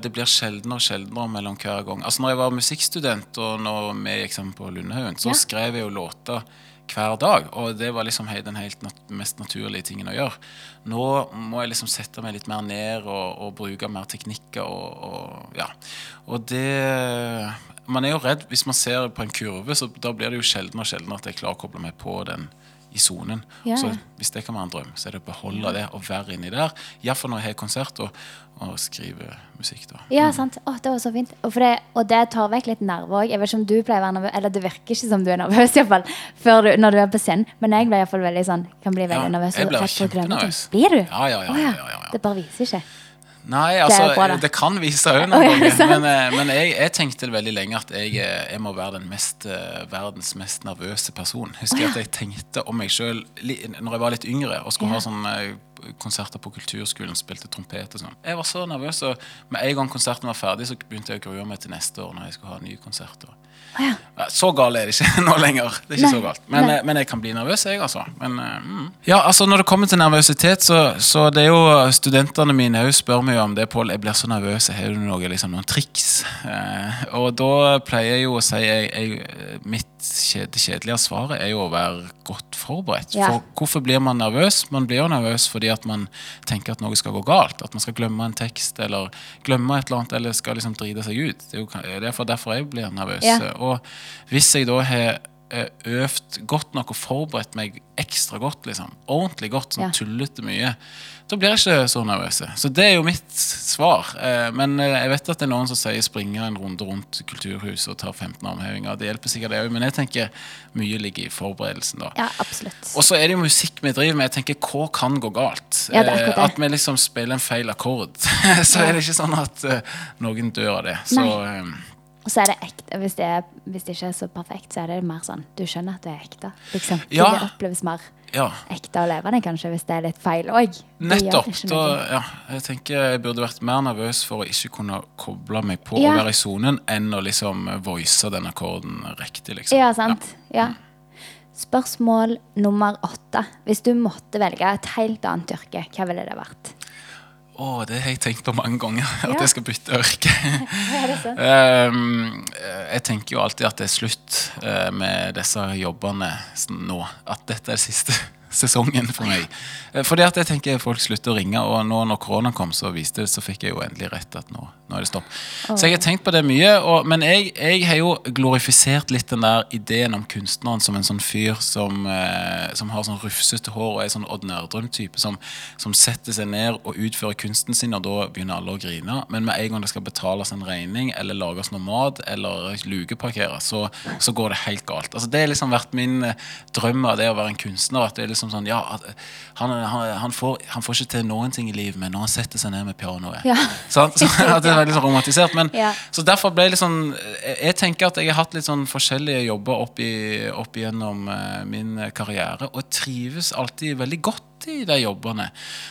Det blir sjeldnere og sjeldnere mellom hver gang. Altså når jeg var musikkstudent, og når vi gikk sammen på Lundehaugen, så skrev jeg jo låter hver dag. Og det var liksom den helt nat mest naturlige tingen å gjøre. Nå må jeg liksom sette meg litt mer ned og, og bruke mer teknikker og, og ja. Og det Man er jo redd hvis man ser på en kurve, så da blir det jo sjeldnere og sjeldnere at jeg klarer å koble meg på den i sonen. Ja, Så hvis det kan være en drøm, så er det å beholde det og være inni der. Iallfall når jeg har konsert og, og skriver musikk. da. Ja, sant. Å, det var så fint. Og, det, og det tar vekk litt nerver òg. Jeg vet ikke om du pleier å være nervøs, eller det virker ikke som du er nervøs, iallfall før du, når du er på scenen. Men jeg blir iallfall veldig sånn, kan bli veldig Ja, nervøs. jeg blir kjempenervøs. Blir du? Ja, ja, ja, ja, ja, ja, ja. Det bare viser ikke. Nei, altså, altså, bra, det, kan vise òg noen noen ja, ganger. Men, eh, men jeg, jeg tenkte veldig lenge at jeg, eh, jeg må være mest, eh, verdens mest nervøse person. Husker jeg at jeg tenkte om meg sjøl når jeg var litt yngre og skulle Ja. ha sånne konserter på kulturskolen, spilte trompet og sånn. Jeg var så nervøs, og med en gang konserten var ferdig, så begynte jeg å grue meg til neste år når jeg skulle ha nye konserter. Ja, Så gal er det ikke nå lenger. Det er ikke Nei, så galt. Men, eh, men jeg kan bli nervøs, jeg, altså. Men, eh, mm. Ja, altså Når det kommer til nervøsitet, så, så det er jo studentene mine òg spør meg om det. Pål, jeg blir så nervøs. Har du noe, liksom, noen triks? Eh, og da pleier jeg jo å si jeg, jeg, Mitt det kjedelige svaret er jo å være godt forberedt. Ja. For hvorfor blir man nervøs? Man blir jo nervøs fordi at man tenker at noe skal gå galt. At man skal glemme en tekst eller glemme et eller annet eller skal liksom drite seg ut. Det er jo derfor, derfor jeg blir nervøs. Ja. Og hvis jeg da har øvd godt nok og forberedt meg ekstra godt, liksom, ordentlig godt, sånn Ja. tullete mye, da blir jeg ikke så nervøs. Så det er jo mitt svar. Eh, Men eh, jeg vet at det er noen som sier springe en runde rundt Kulturhuset og ta 15 armhevinger. Det hjelper sikkert det òg, men jeg tenker mye ligger i forberedelsen, da. Ja, absolutt. Og så er det jo musikk vi driver med. Jeg tenker, Hva kan gå galt? Ja, det er akkurat det. Eh, At vi liksom spiller en feil akkord. så er det ikke sånn at noen dør av det. Så Nei. Og så er det ekte. Hvis det, er, hvis det ikke er så perfekt, så er det mer sånn Du skjønner at det er ekte. Liksom. Ja. Det oppleves mer ja. ekte og levende, kanskje, hvis det er litt feil òg. Nettopp. Da, ja, jeg tenker jeg burde vært mer nervøs for å ikke kunne koble meg på Ja. å være i sonen, enn å liksom voice den akkorden riktig. liksom. Ja, sant. Ja. Spørsmål nummer åtte. Hvis du måtte velge et helt annet yrke, hva ville det vært? Å, det har jeg tenkt på mange ganger. At Ja. jeg skal bytte sant? Ehm, jeg tenker jo alltid at det er slutt eh, med disse jobbene nå. At dette er det siste sesongen for meg. Eh, Fordi at jeg tenker folk slutter å ringe, og nå når koronaen kom, så viste det, så fikk jeg jo endelig rett at nå, nå er det stopp. Så jeg har tenkt på det mye, og, men jeg, jeg har jo glorifisert litt den der ideen om kunstneren som en sånn fyr som, eh, som har sånn rufsete hår og er sånn Odd Nerdrum-type, som, som setter seg ned og utfører kunsten sin, og da begynner alle å grine. Men med en gang det skal betales en regning, eller lages noe mat, eller lukeparkeres, så, så går det helt galt. Altså, det har liksom vært min eh, drøm av det å være en kunstner. At det er liksom sånn, ja, eh, han, han, han, får, han får ikke til noen ting i livet, men når han setter seg ned med pianoet Ja. Sant? Så, at det er veldig sånn romantisert. Men, Ja. Så derfor ble det litt sånn jeg, jeg tenker at jeg har hatt litt sånn forskjellige jobber opp, i, opp igjennom uh, min karriere, og trives alltid veldig godt i de jobbene.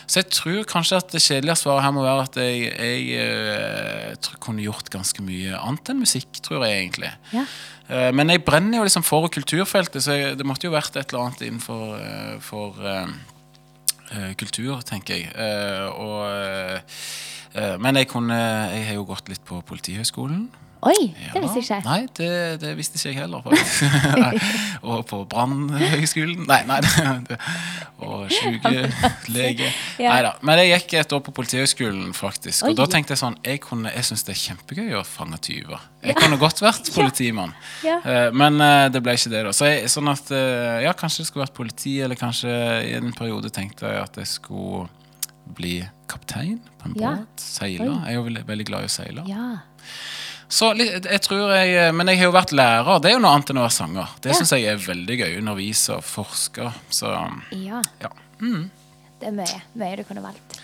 Så jeg tror kanskje at det kjedelige svaret her må være at jeg, jeg jeg, jeg kunne gjort ganske mye annet enn musikk, tror jeg egentlig. Ja. Eh, Men jeg brenner jo liksom for kulturfeltet, så det måtte jo vært et eller annet innenfor eh, for, eh, kultur, tenker jeg. Uh, og, eh, men jeg, kunne, jeg har jo gått litt på Politihøgskolen. Oi, Ja. det visste jeg. Nei, det, det visste ikke jeg heller. og på Brannhøgskolen. Nei, nei. Og sykelege. Ja. Nei da. Men jeg gikk et år på Politihøgskolen, faktisk. Oi. Og da tenkte jeg sånn Jeg, kunne- jeg syns det er kjempegøy å fange tyver. Jeg kunne godt vært politimann. Ja. Eh, Men eh, det ble ikke det, da. Så jeg, sånn at eh, Ja, kanskje det skulle vært politi, eller kanskje i en periode tenkte jeg at jeg skulle bli kaptein på en Ja. båt. Seile. Jeg er jo veldig glad i å seile. Ja. Så jeg tror jeg Men jeg har jo vært lærer. Det er jo noe annet enn å være sanger. Det Ja. syns jeg er veldig gøy. Undervise og forske. Så ja. ja. Det er mye. Mye du kunne valgt.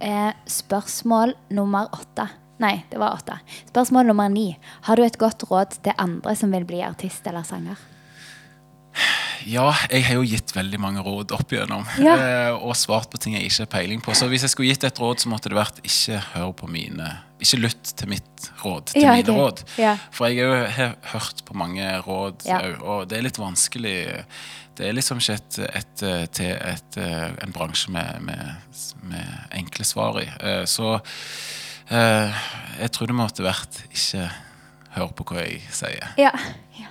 Eh, spørsmål nummer åtte. Nei, det var åtte. Spørsmål nummer ni. Har du et godt råd til andre som vil bli artist eller sanger? Ja, jeg har jo gitt veldig mange råd opp igjennom. Ja. Eh, og svart på ting jeg ikke har peiling på. Så hvis jeg skulle gitt et råd, så måtte det vært ikke hør på mine Ikke lytt til mitt råd, til Ja, mine okay. råd. Ja. For jeg har jo hørt på mange råd, Ja. og det er litt vanskelig. Det er liksom ikke et, et, til et, eh, en bransje med, med, med enkle svar i. Eh, Så eh, jeg tror det måtte vært ikke hør på hva jeg sier. Ja,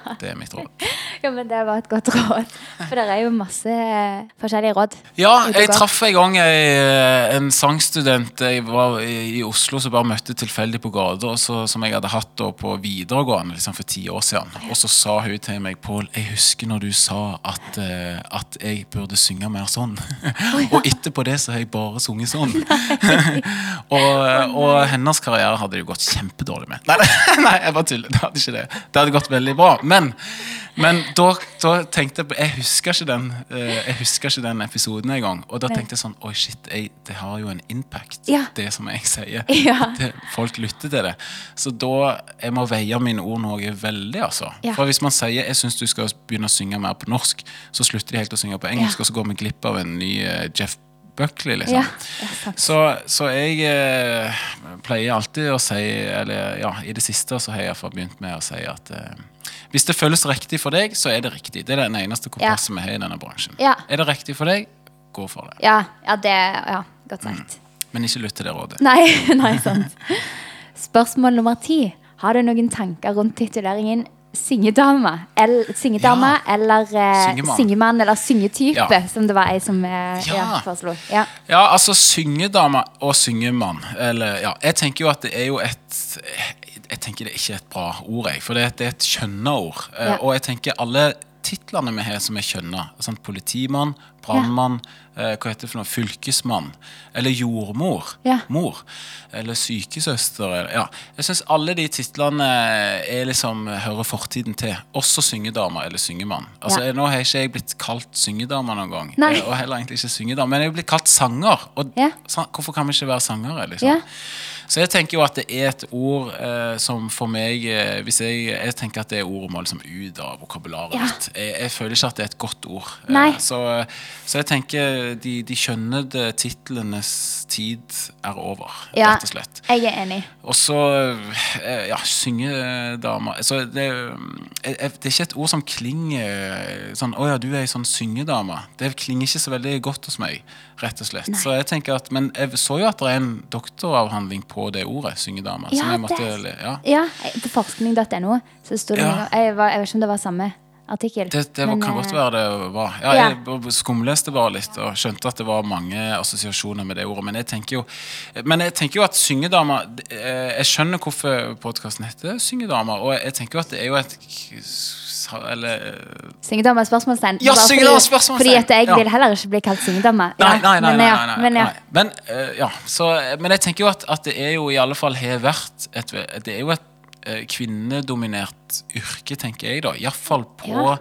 Det er mitt råd. Ja, men Det var et godt råd. For det er jo masse eh, forskjellige råd. Ja, jeg traff en gang ei- en sangstudent jeg var i i Oslo som bare møtte tilfeldig på gata, som jeg hadde hatt på videregående liksom for ti år siden. Og så sa hun til meg Pål, jeg husker når du sa at, eh, at jeg burde synge mer sånn. og etterpå det så har jeg bare sunget sånn. og, og hennes karriere hadde det jo gått kjempedårlig med. Nei, nei jeg bare tuller. Det hadde ikke det. Det hadde gått veldig bra. Men, men da, da tenkte jeg Jeg husker ikke den, eh, jeg husker ikke den episoden engang. Og da tenkte jeg sånn Oi, shit, jeg, det har jo en impact, Ja. det som jeg sier. Ja. Det, folk lytter til det. Så da jeg må veie mine ord noe veldig, altså. Ja. For hvis man sier jeg syns du skal begynne å synge mer på norsk, så slutter de helt å synge på engelsk, og så går vi glipp av en ny eh, Jeff Buckley, liksom. Ja. Så, så jeg eh, pleier alltid å si Eller ja, i det siste så har jeg i hvert fall begynt med å si at eh, hvis det føles riktig for deg, så er det riktig. Det er den eneste kompasset vi har i denne bransjen. Er det riktig for deg, gå for det. Ja, ja, det Ja, godt sagt. Men ikke lytt til det rådet. Nei, nei, sant. Spørsmål nummer ti. Har du noen tanker rundt tituleringen syngedame? El, syngedame Ja. eller eh, Syngemann. syngemann eller syngetype, Ja. som det var ei som eh, ja. Ja. foreslo. Ja. Ja, altså syngedame og syngemann Eller, ja, jeg tenker jo at det er jo et Jeg tenker det er ikke et bra ord, jeg. For det, er- det et kjønna ord. Eh, Ja. Og jeg tenker alle titlene vi har som er kjønna, sånn politimann, brannmann, eh, hva heter det for noe, fylkesmann, eller jordmor, Ja. mor, eller sykesøster, eller, ja. Jeg syns alle de titlene er liksom, hører fortiden til. Også syngedame eller syngemann. Altså, Ja. jeg- Nå har ikke jeg blitt kalt syngedame noen gang. Nei. eh, Og heller egentlig ikke syngedame, men jeg er blitt kalt sanger. Og Ja. sa- hvorfor kan vi ikke være sangere, liksom? Så jeg tenker jo at det er et ord eh, som for meg eh, Hvis jeg, jeg tenker at det ordet må liksom ut av vokabularet Ja. mitt. Jeg, jeg føler ikke at det er et godt ord. Eh, så, så jeg tenker de, de kjønnede titlenes tid er over, Ja. rett og slett. Jeg er enig. Og så eh, ja, syngedama så det, eh, eh, det er ikke et ord som klinger sånn Å ja, du er ei sånn syngedame. Det klinger ikke så veldig godt hos meg, rett og slett. Nei. Så jeg tenker at, Men jeg så jo at det er en doktoravhandling på det ordet, syngedame. som Ja, jeg måtte, det- ja. Ja, på forskning.no så sto det Ja. noe jeg, var, jeg vet ikke om det var samme artikkel. Det, det var, men, kan eh, godt være det var. Ja, Ja. Jeg skumleste bare litt og skjønte at det var mange assosiasjoner med det ordet. Men jeg tenker jo, men jeg tenker jo at syngedama eh, Jeg skjønner hvorfor podkasten heter Syngedama, og jeg tenker jo at det er jo et eller, Syngedame er spørsmålstegn. Ja, syngedame spørsmålstegn. Fordi at jeg Ja. vil heller ikke bli kalt syngedame. Nei, Ja, nei, nei. men nei, ja, nei, nei, men ja. Men, uh, ja, så, men jeg tenker jo at, at det er jo i alle fall har vært et, Det er jo et eh, kvinnedominert yrke, tenker jeg, da. Iallfall på Ja.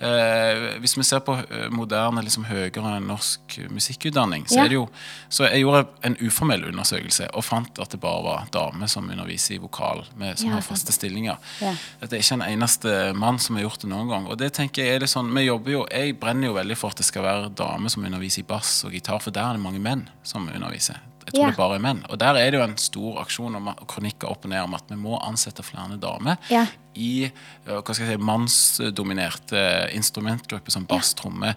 eh, Hvis vi ser på eh, moderne, liksom høyere norsk musikkutdanning, så Ja. er det jo Så jeg gjorde en uformell undersøkelse og fant at det bare var damer som underviser i vokal, med, som Ja, har faste stillinger. Ja. Det er ikke en eneste mann som har gjort det noen gang. Og det tenker Jeg er litt sånn, vi jobber jo, jeg brenner jo veldig for at det skal være damer som underviser i bass og gitar, for der er det mange menn som underviser. Jeg tror Ja. det bare er menn. Og der er det jo en stor aksjon om, kronikker opp og ned om at vi må ansette flere damer Ja. i hva skal jeg si, mannsdominerte instrumentgrupper som bass, tromme,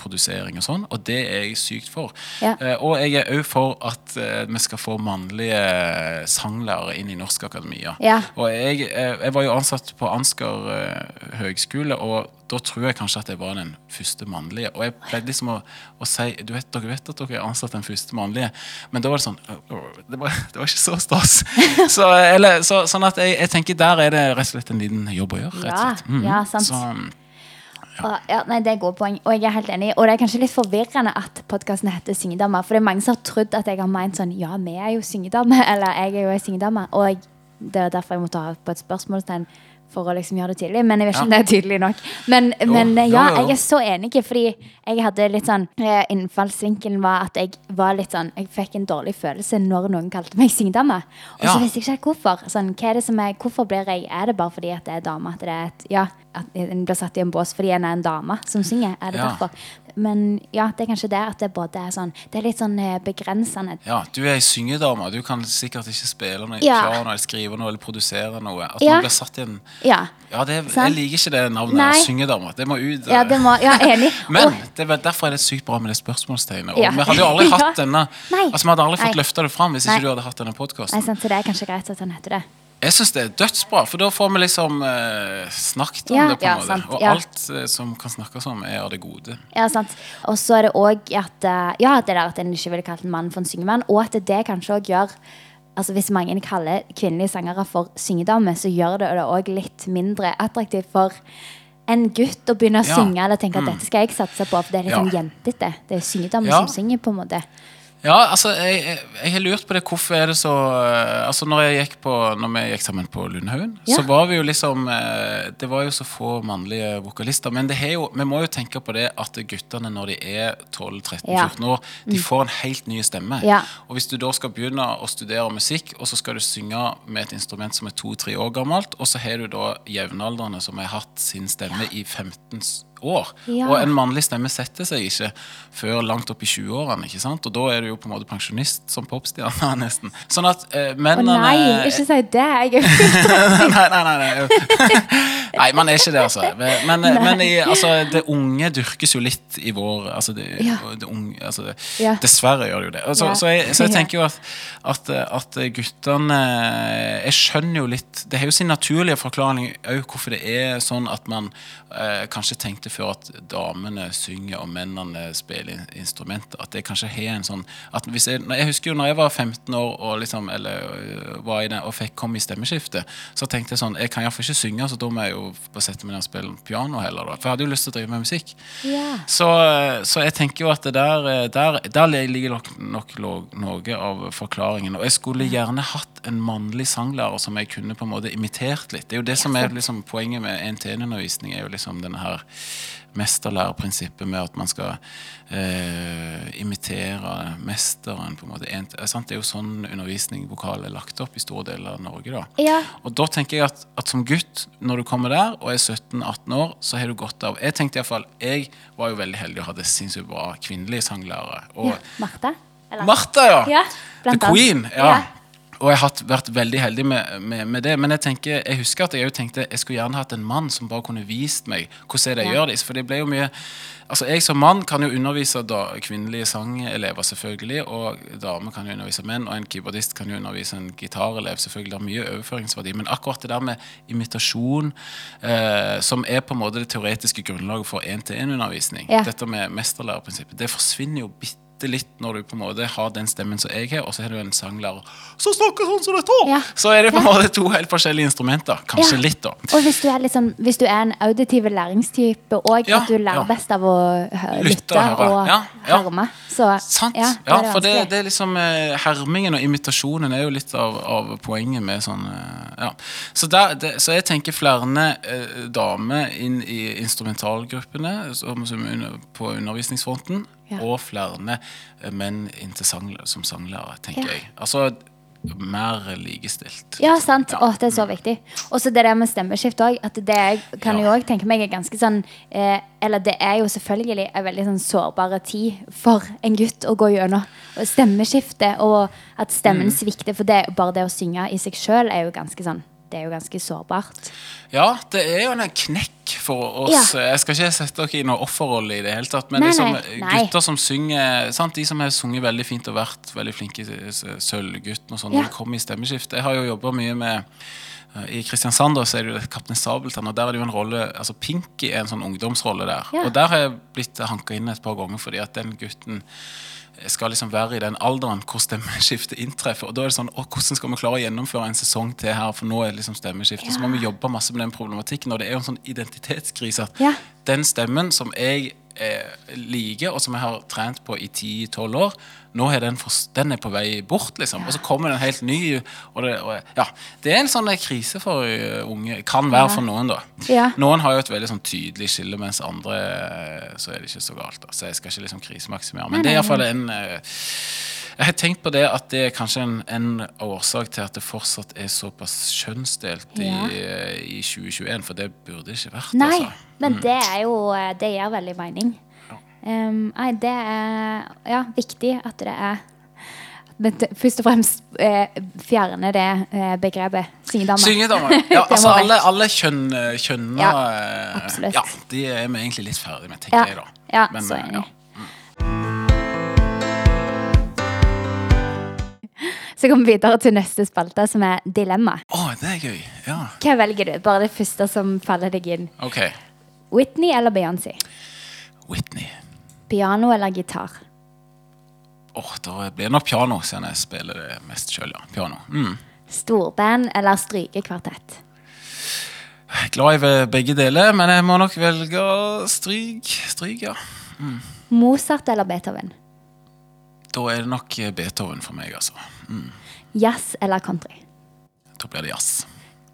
produsering og sånn. Og det er jeg sykt for. Ja. Eh, og jeg er òg for at eh, vi skal få mannlige sanglærere inn i Norsk Akademia. Ja. Og jeg, eh, jeg var jo ansatt på Ansgar eh, høgskole, og da tror jeg kanskje at jeg var den første mannlige. Og jeg pleide liksom å, å si du vet, Dere vet at dere er ansatt den første mannlige, men da var det sånn Det var, det var ikke så stas. så, eller, så, sånn at jeg, jeg tenker der er det rett og slett en liten jobb å gjøre. rett Ja. Mhm. ja, sant. Så, ja. Og, ja, nei, Det er gode poeng, og jeg er helt enig. Og det er kanskje litt forvirrende at podkasten heter Syngedamer. For det er mange som har trodd at jeg har meint sånn Ja, vi er jo syngedamer. Eller jeg er jo ei syngedame. Og det er derfor jeg måtte ha på et spørsmålstegn for å liksom gjøre det tydelig. Men jeg vet ikke om det er tydelig nok. Men, men ja, jo. jeg er så enig, fordi jeg hadde litt sånn eh, Innfallsvinkelen var at jeg var litt sånn Jeg fikk en dårlig følelse når noen kalte meg syngedame. Og så Ja. visste jeg ikke helt hvorfor. Sånn, hva er det som er, hvorfor blir jeg Er det bare fordi at det er dame? At det er et, ja, at en blir satt i en bås fordi en er en dame som synger? Er det Ja. derfor? Men ja, det er kanskje det at det både er sånn Det er litt sånn eh, begrensende. ja, du er ei syngedame. Du kan sikkert ikke spille noe Ja. klare eller skrive noe eller produsere noe. At Ja. man blir satt i en Ja. Ja, det, jeg liker ikke det navnet. Nei. Det må ut. Ja, det må, ja enig. Men det, derfor er det sykt bra med det spørsmålstegnet. Ja. vi hadde jo aldri hatt denne Altså Vi hadde aldri fått løfta det fram hvis Nei. ikke du hadde hatt denne podkasten. så det er kanskje greit at han heter det. Jeg syns det er dødsbra, for da får vi liksom eh, snakket om Ja, det. på en måte sant, Og alt eh, som kan snakkes om, er av det gode. Ja, sant. Og så er det òg at ja, at det der at en ikke ville kalt en mann for en syngemann, og at det kanskje òg gjør Altså Hvis mange kaller kvinnelige sangere for syngedamer, så gjør det det òg litt mindre attraktivt for en gutt å begynne å Ja. synge eller tenke at dette skal jeg satse på, for det er litt Ja. sånn jentete. Det er syngedamer Ja. som synger, på en måte. Ja, altså, jeg, jeg, jeg har lurt på det. Hvorfor er det så eh, Altså, når jeg gikk på Når vi gikk sammen på Lundhaugen, Ja. så var vi jo liksom eh, Det var jo så få mannlige vokalister. Men det er jo, vi må jo tenke på det at guttene når de er 12-13-14 Ja. år, de får en helt ny stemme. Ja. Og hvis du da skal begynne å studere musikk, og så skal du synge med et instrument som er to-tre år gammelt, og så har du da jevnaldrende som har hatt sin stemme i 15 s- år. Ja. Og en mannlig stemme setter seg ikke før langt opp i 20-årene. ikke sant? Og da er du jo på en måte pensjonist som popstjerne, nesten. Sånn at eh, Å nei, ikke si det! Jeg er nei, nei, nei, nei. nei, man er ikke det, altså. Men, men i, altså, det unge dyrkes jo litt i vår altså det, Ja. det unge, altså det, Ja. Dessverre gjør det jo det. Så, så, jeg, så jeg tenker jo at, at, at guttene Jeg skjønner jo litt Det har jo sin naturlige forklaring òg hvorfor det er sånn at man eh, kanskje tenkte før at damene synger og mennene spiller in- instrumenter. At det kanskje har en sånn jeg, jeg husker jo når jeg var 15 år og, liksom, eller, øh, var i det, og fikk komme i stemmeskiftet, så tenkte jeg sånn Jeg kan iallfall ikke synge, så da må jeg jo sette meg ned og spille piano heller. Da. For jeg hadde jo lyst til å drive med musikk. Yeah. Så, så jeg tenker jo at det der, der, der ligger nok, nok noe av forklaringen. Og jeg skulle gjerne hatt en mannlig sanglærer som jeg kunne på en måte imitert litt. Det er jo det som er liksom poenget med NTN-undervisning, er jo liksom denne her mesterlærerprinsippet med at man skal eh, imitere mesteren. på en måte. En, eh, sant? Det er jo sånn undervisning vokal er lagt opp i store deler av Norge. da. Ja. Og da tenker jeg at, at som gutt, når du kommer der og er 17-18 år, så har du godt av Jeg tenkte i hvert fall, jeg var jo veldig heldig og hadde sinnssykt bra kvinnelige sanglærere. Og ja. Martha? Eller? Martha, ja! Ja, The. Queen. ja. Og jeg har vært veldig heldig med, med, med det. Men jeg tenker, jeg husker at jeg jo tenkte jeg skulle gjerne hatt en mann som bare kunne vist meg hvordan det jeg Ja. gjør det. For det ble jo mye Altså Jeg som mann kan jo undervise da, kvinnelige sangelever, selvfølgelig. Og damer kan jo undervise menn, og en keyboardist kan jo undervise en gitarelev. selvfølgelig Det er mye overføringsverdi. Men akkurat det der med imitasjon, eh, som er på en måte det teoretiske grunnlaget for én-til-én-undervisning, Ja. dette med mesterlærerprinsippet, det forsvinner jo bitte litt når du på en måte har den stemmen som jeg har, og så har du en sanglærer som snakker sånn som dette. Ja. Så er det på en måte to helt forskjellige instrumenter. Kanskje Ja. litt, da. Og hvis du er, liksom, hvis du er en auditiv læringstype, og Ja, at du lærer best av å Lytte lytte og høre. og herme, så Sant. ja, da er for det, det er liksom eh, Hermingen og imitasjonen er jo litt av, av poenget med sånn eh, Ja. Så, der, det, så jeg tenker flere eh, damer inn i instrumentalgruppene som, som under, på undervisningsfronten, Ja. og flere menn som sanglærer, tenker Ja. jeg. Altså mer likestilt. Ja, sant. Ja. Å, det er så viktig. Og så det der med stemmeskift òg. Det kan jo òg tenke meg er ganske sånn eh, Eller det er jo selvfølgelig en veldig sånn sårbare tid for en gutt å gå gjennom. stemmeskiftet, og at stemmen Mm. svikter. For det, bare det å synge i seg sjøl er jo ganske sånn Det er jo ganske sårbart. Ja, det er jo en knekk for oss. Jeg skal ikke sette dere i noen offerrolle i det hele tatt, men Nei, liksom, nei, gutter som synger sant? De som har sunget veldig fint og vært veldig flinke Sølvgutten og sånn, Ja. når de kommer i stemmeskift Jeg har jo jobba mye med eh, I Kristiansand så er det jo Kaptein Sabeltann, og der er det jo en rolle altså Pinky er en sånn ungdomsrolle der. Ja. Og der har jeg blitt hanka inn et par ganger fordi at den gutten skal liksom være i den alderen hvor stemmeskiftet inntreffer. Og da er det sånn, å, Hvordan skal vi klare å gjennomføre en sesong til her, for nå er det liksom stemmeskifte. Så må vi jobbe masse med den problematikken. Og det er jo en sånn identitetskrise at Ja. den stemmen som jeg eh, liker, og som jeg har trent på i 10-12 år, nå er den, for, den er på vei bort, liksom. Og så kommer den helt ny og det, og, ja, det er en sånn eh, krise for eh, unge. Kan være for noen, da. Ja. Noen har jo et veldig sånn tydelig skille, mens andre så er det ikke så galt. Da. Så jeg skal ikke liksom krisemaksimere. Men det er iallfall en eh, Jeg har tenkt på det at det er kanskje en, en årsak til at det fortsatt er såpass kjønnsdelt i, Ja. eh, i 2021, for det burde ikke vært. Nei, altså. men det er jo eh, Det gir veldig mening. Um, nei, det er ja, viktig at det er Men først og fremst eh, fjerne det eh, begrepet syngedame. Syngedame. Ja, altså alle, alle kjønn, kjønner Ja, eh. Ja, de er vi egentlig litt ferdig med, tenker Ja, jeg da. ja så enig. enig. Så kommer vi videre til neste spalte, som er dilemma. Oh, det er gøy. Ja. Hva velger du? Bare det første som faller deg inn. Ok. Whitney eller Beyoncé? Whitney. Piano eller gitar? Åh, Da blir det nok piano, siden jeg spiller det mest sjøl. Ja. Piano. Mm. Storband eller strykekvartett? Glad i begge deler, men jeg må nok velge stryk. Stryk, ja. Mozart eller Beethoven? Da er det nok Beethoven for meg, altså. Mm. Jazz eller country? Da blir det jazz.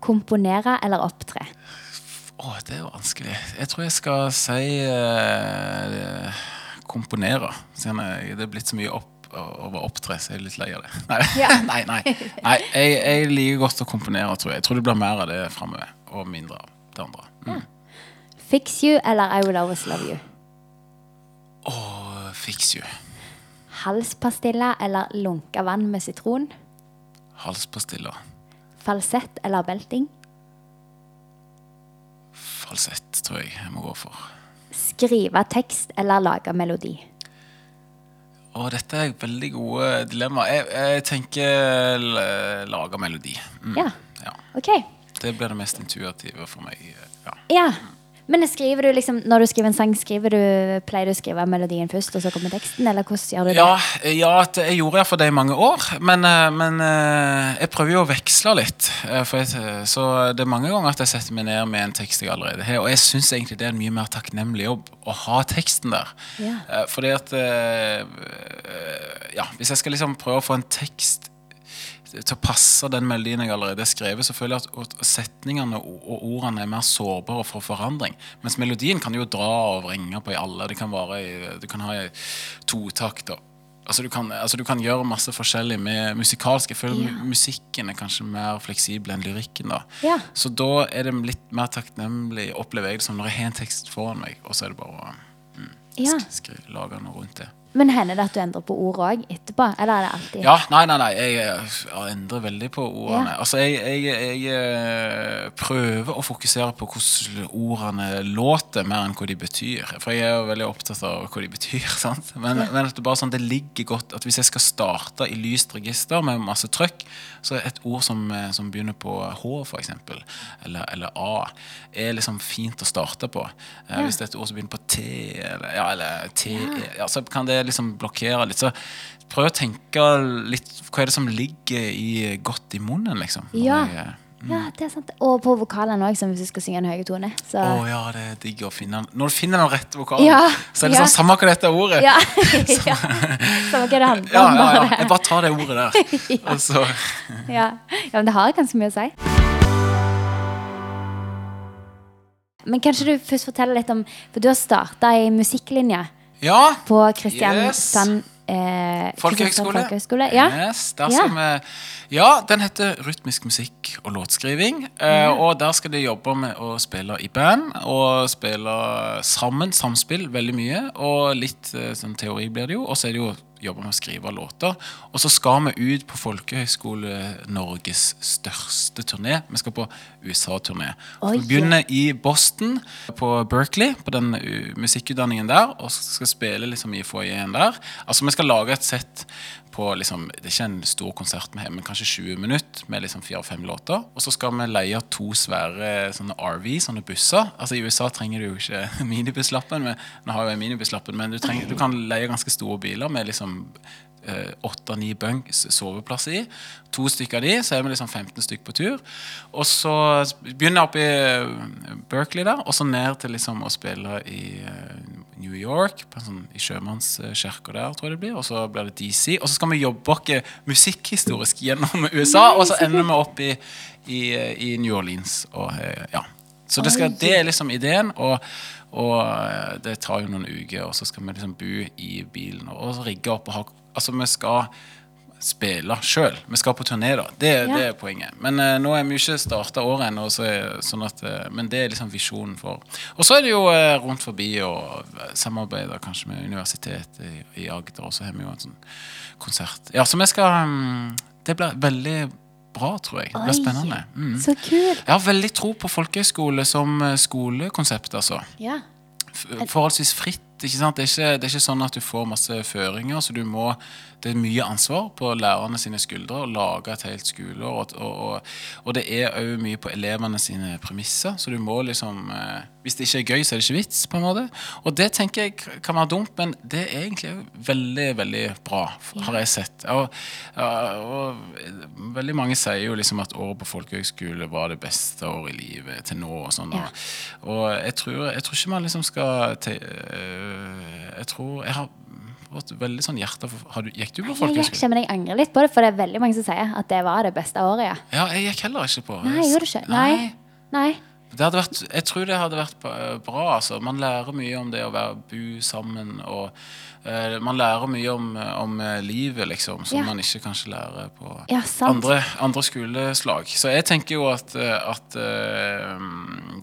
Komponere eller opptre? Åh, det er jo vanskelig. Jeg tror jeg skal si eh, komponere. Siden det er blitt så mye opp over opptre, så jeg er litt lei av det. Nei, Ja. nei, nei. nei jeg, jeg liker godt å komponere, tror jeg. Jeg tror det blir mer av det framover, og mindre av det andre. Mm. Fix You eller I Will Always Love You? Og Fix You. Halspastiller eller lunka vann med sitron? Halspastilla. Falsett eller belting? Falsett, tror jeg jeg må gå for. Skrive tekst eller lage melodi? Å, dette er veldig gode dilemmaer. Jeg, jeg tenker lage melodi. Mm. Ja. Ja. Ok. Det blir det mest intuitive for meg. Ja. Ja. Men skriver du liksom, når du skriver en sang, skriver du, pleier du å skrive melodien først, og så kommer teksten? Eller hvordan gjør du det? Ja, ja jeg gjorde iallfall det i mange år. Men, eh, men eh, jeg prøver jo å veksle litt. eh, For jeg, så det er mange ganger at jeg setter meg ned med en tekst jeg allerede har. Og jeg syns egentlig det er en mye mer takknemlig jobb å ha teksten der. Ja. Fordi at Ja, hvis jeg skal liksom prøve å få en tekst til å passe den melodien jeg allerede har skrevet, så føler jeg at setningene og ordene er mer sårbare for forandring. Mens melodien kan jo dra og vrenge på i alle. Det kan være i, Du kan ha i totakt. og Altså du, kan, altså du kan gjøre masse forskjellig med musikalsk. Jeg føler Ja. musikken er kanskje mer fleksibel enn lyrikken. da Ja. Så da er det litt mer takknemlig, opplever jeg det som når jeg har en tekst foran meg, og så er det bare å mm, skrive, lage noe rundt det. Men hender det at du endrer på ord òg etterpå? Eller er det alltid Ja, nei, nei, nei. Jeg, jeg endrer veldig på ordene. Ja. Altså, jeg, jeg, jeg eh, prøver å fokusere på hvordan ordene låter, mer enn hva de betyr. For jeg er jo veldig opptatt av hva de betyr. sant? Men, men at det bare sånn, det ligger godt At hvis jeg skal starte i lyst register med masse trøkk, så er et ord som, eh, som begynner på H, eksempel, eller, eller A, er liksom fint å starte på. Ja. Hvis det er et ord som begynner på T, eller, ja, eller T, ja, så kan det liksom blokkerer litt. Så prøv å tenke litt Hva er det som ligger i godt i munnen, liksom? Ja. jeg, mm. Ja, det er sant. Og på vokalen òg, hvis du skal synge en høy tone. Så Å ja, det er digg å finne Når du finner den rette vokalen, Ja, så er det ja. sånn samme hva dette ordet. Ja. ja. Samme hva det handler Ja, om. ja, ja. Jeg bare tar det ordet der. Ja. ja, men det har ganske mye å si. Men kanskje du først forteller litt om For du har starta i musikklinja Ja. på Kristiansand eh, Folkehøgskole. folkehøgskole. Ja. Yes, Ja. vi, ja, den heter Rytmisk musikk og låtskriving. Eh, og der skal de jobbe med å spille i band og spille sammen, samspill, veldig mye. Og litt eh, sånn teori blir det jo. Og så er det jo jobbe med å skrive låter. Og så skal vi ut på Folkehøgskole Norges største turné. Vi skal på USA-turné. Vi begynner i Boston, på Berkeley, på den uh, musikkutdanningen der. Og skal spille liksom i foajeen der. Altså Vi skal lage et sett på liksom, Det er ikke en stor konsert vi men kanskje 20 minutter med liksom fire-fem låter. Og så skal vi leie to svære sånne RV, sånne busser. Altså I USA trenger du jo ikke minibusslappen. Men, nå har jo jeg minibusslappen, men du, trenger, du kan leie ganske store biler med liksom åtte-ni bunks soveplass i. To stykker av de, så er vi liksom 15 stykker på tur. Og så begynner jeg oppe i Berkeley der, og så ned til liksom å spille i eh, New York, på en sånn, i sjømannskirka der, tror jeg det blir. Og så blir det DC. Og så skal vi jobbe oss musikkhistorisk gjennom USA, og så ender vi opp i, i, i New Orleans. Og, eh, ja. Så det, skal, det er liksom ideen. og og eh, det tar jo noen uker, og så skal vi liksom bo i bilen og, og rigge opp og ha Altså, vi skal spille sjøl. Vi skal på turné, da. Det, Ja. det er poenget. Men uh, nå er vi jo ikke starta året ennå, så, sånn at, uh, men det er liksom visjonen for Og så er det jo uh, rundt forbi og samarbeider kanskje med universitetet i, i Agder, og så har vi jo en sånn konsert. Ja, så vi skal um, Det blir veldig bra, tror jeg. Det blir spennende. Mm. Så kul. Jeg har veldig tro på folkehøyskole som skolekonsept, altså Ja. forholdsvis fritt ikke sant? Det er ikke, det er ikke sånn at du får masse føringer, så du må det er mye ansvar på lærerne sine skuldre å lage et helt skoleår. Og, og, og, det er òg mye på elevene sine premisser. Så du må liksom eh, Hvis det ikke er gøy, så er det ikke vits. på en måte Og det tenker jeg kan være dumt, men det er egentlig veldig, veldig bra, har jeg sett. Og, og veldig mange sier jo liksom at året på folkehøgskole var det beste året i livet til nå. Og sånn. Ja. Og jeg tror, jeg tror, ikke man liksom skal til, eh, Jeg tror jeg har fått veldig sånn hjerte for har du, Gikk du på folkehøyskole? Men jeg angrer litt på det, for det er veldig mange som sier at det var det beste året. Ja, ja jeg gikk heller ikke på. Nei, gjorde du ikke? Nei. Nei. Vært, jeg tror det hadde vært bra. Altså. Man lærer mye om det å være, bo sammen. Og uh, man lærer mye om, om livet, liksom, som ja. man ikke kanskje lærer på ja, andre, andre, skoleslag. Så jeg tenker jo at, at uh,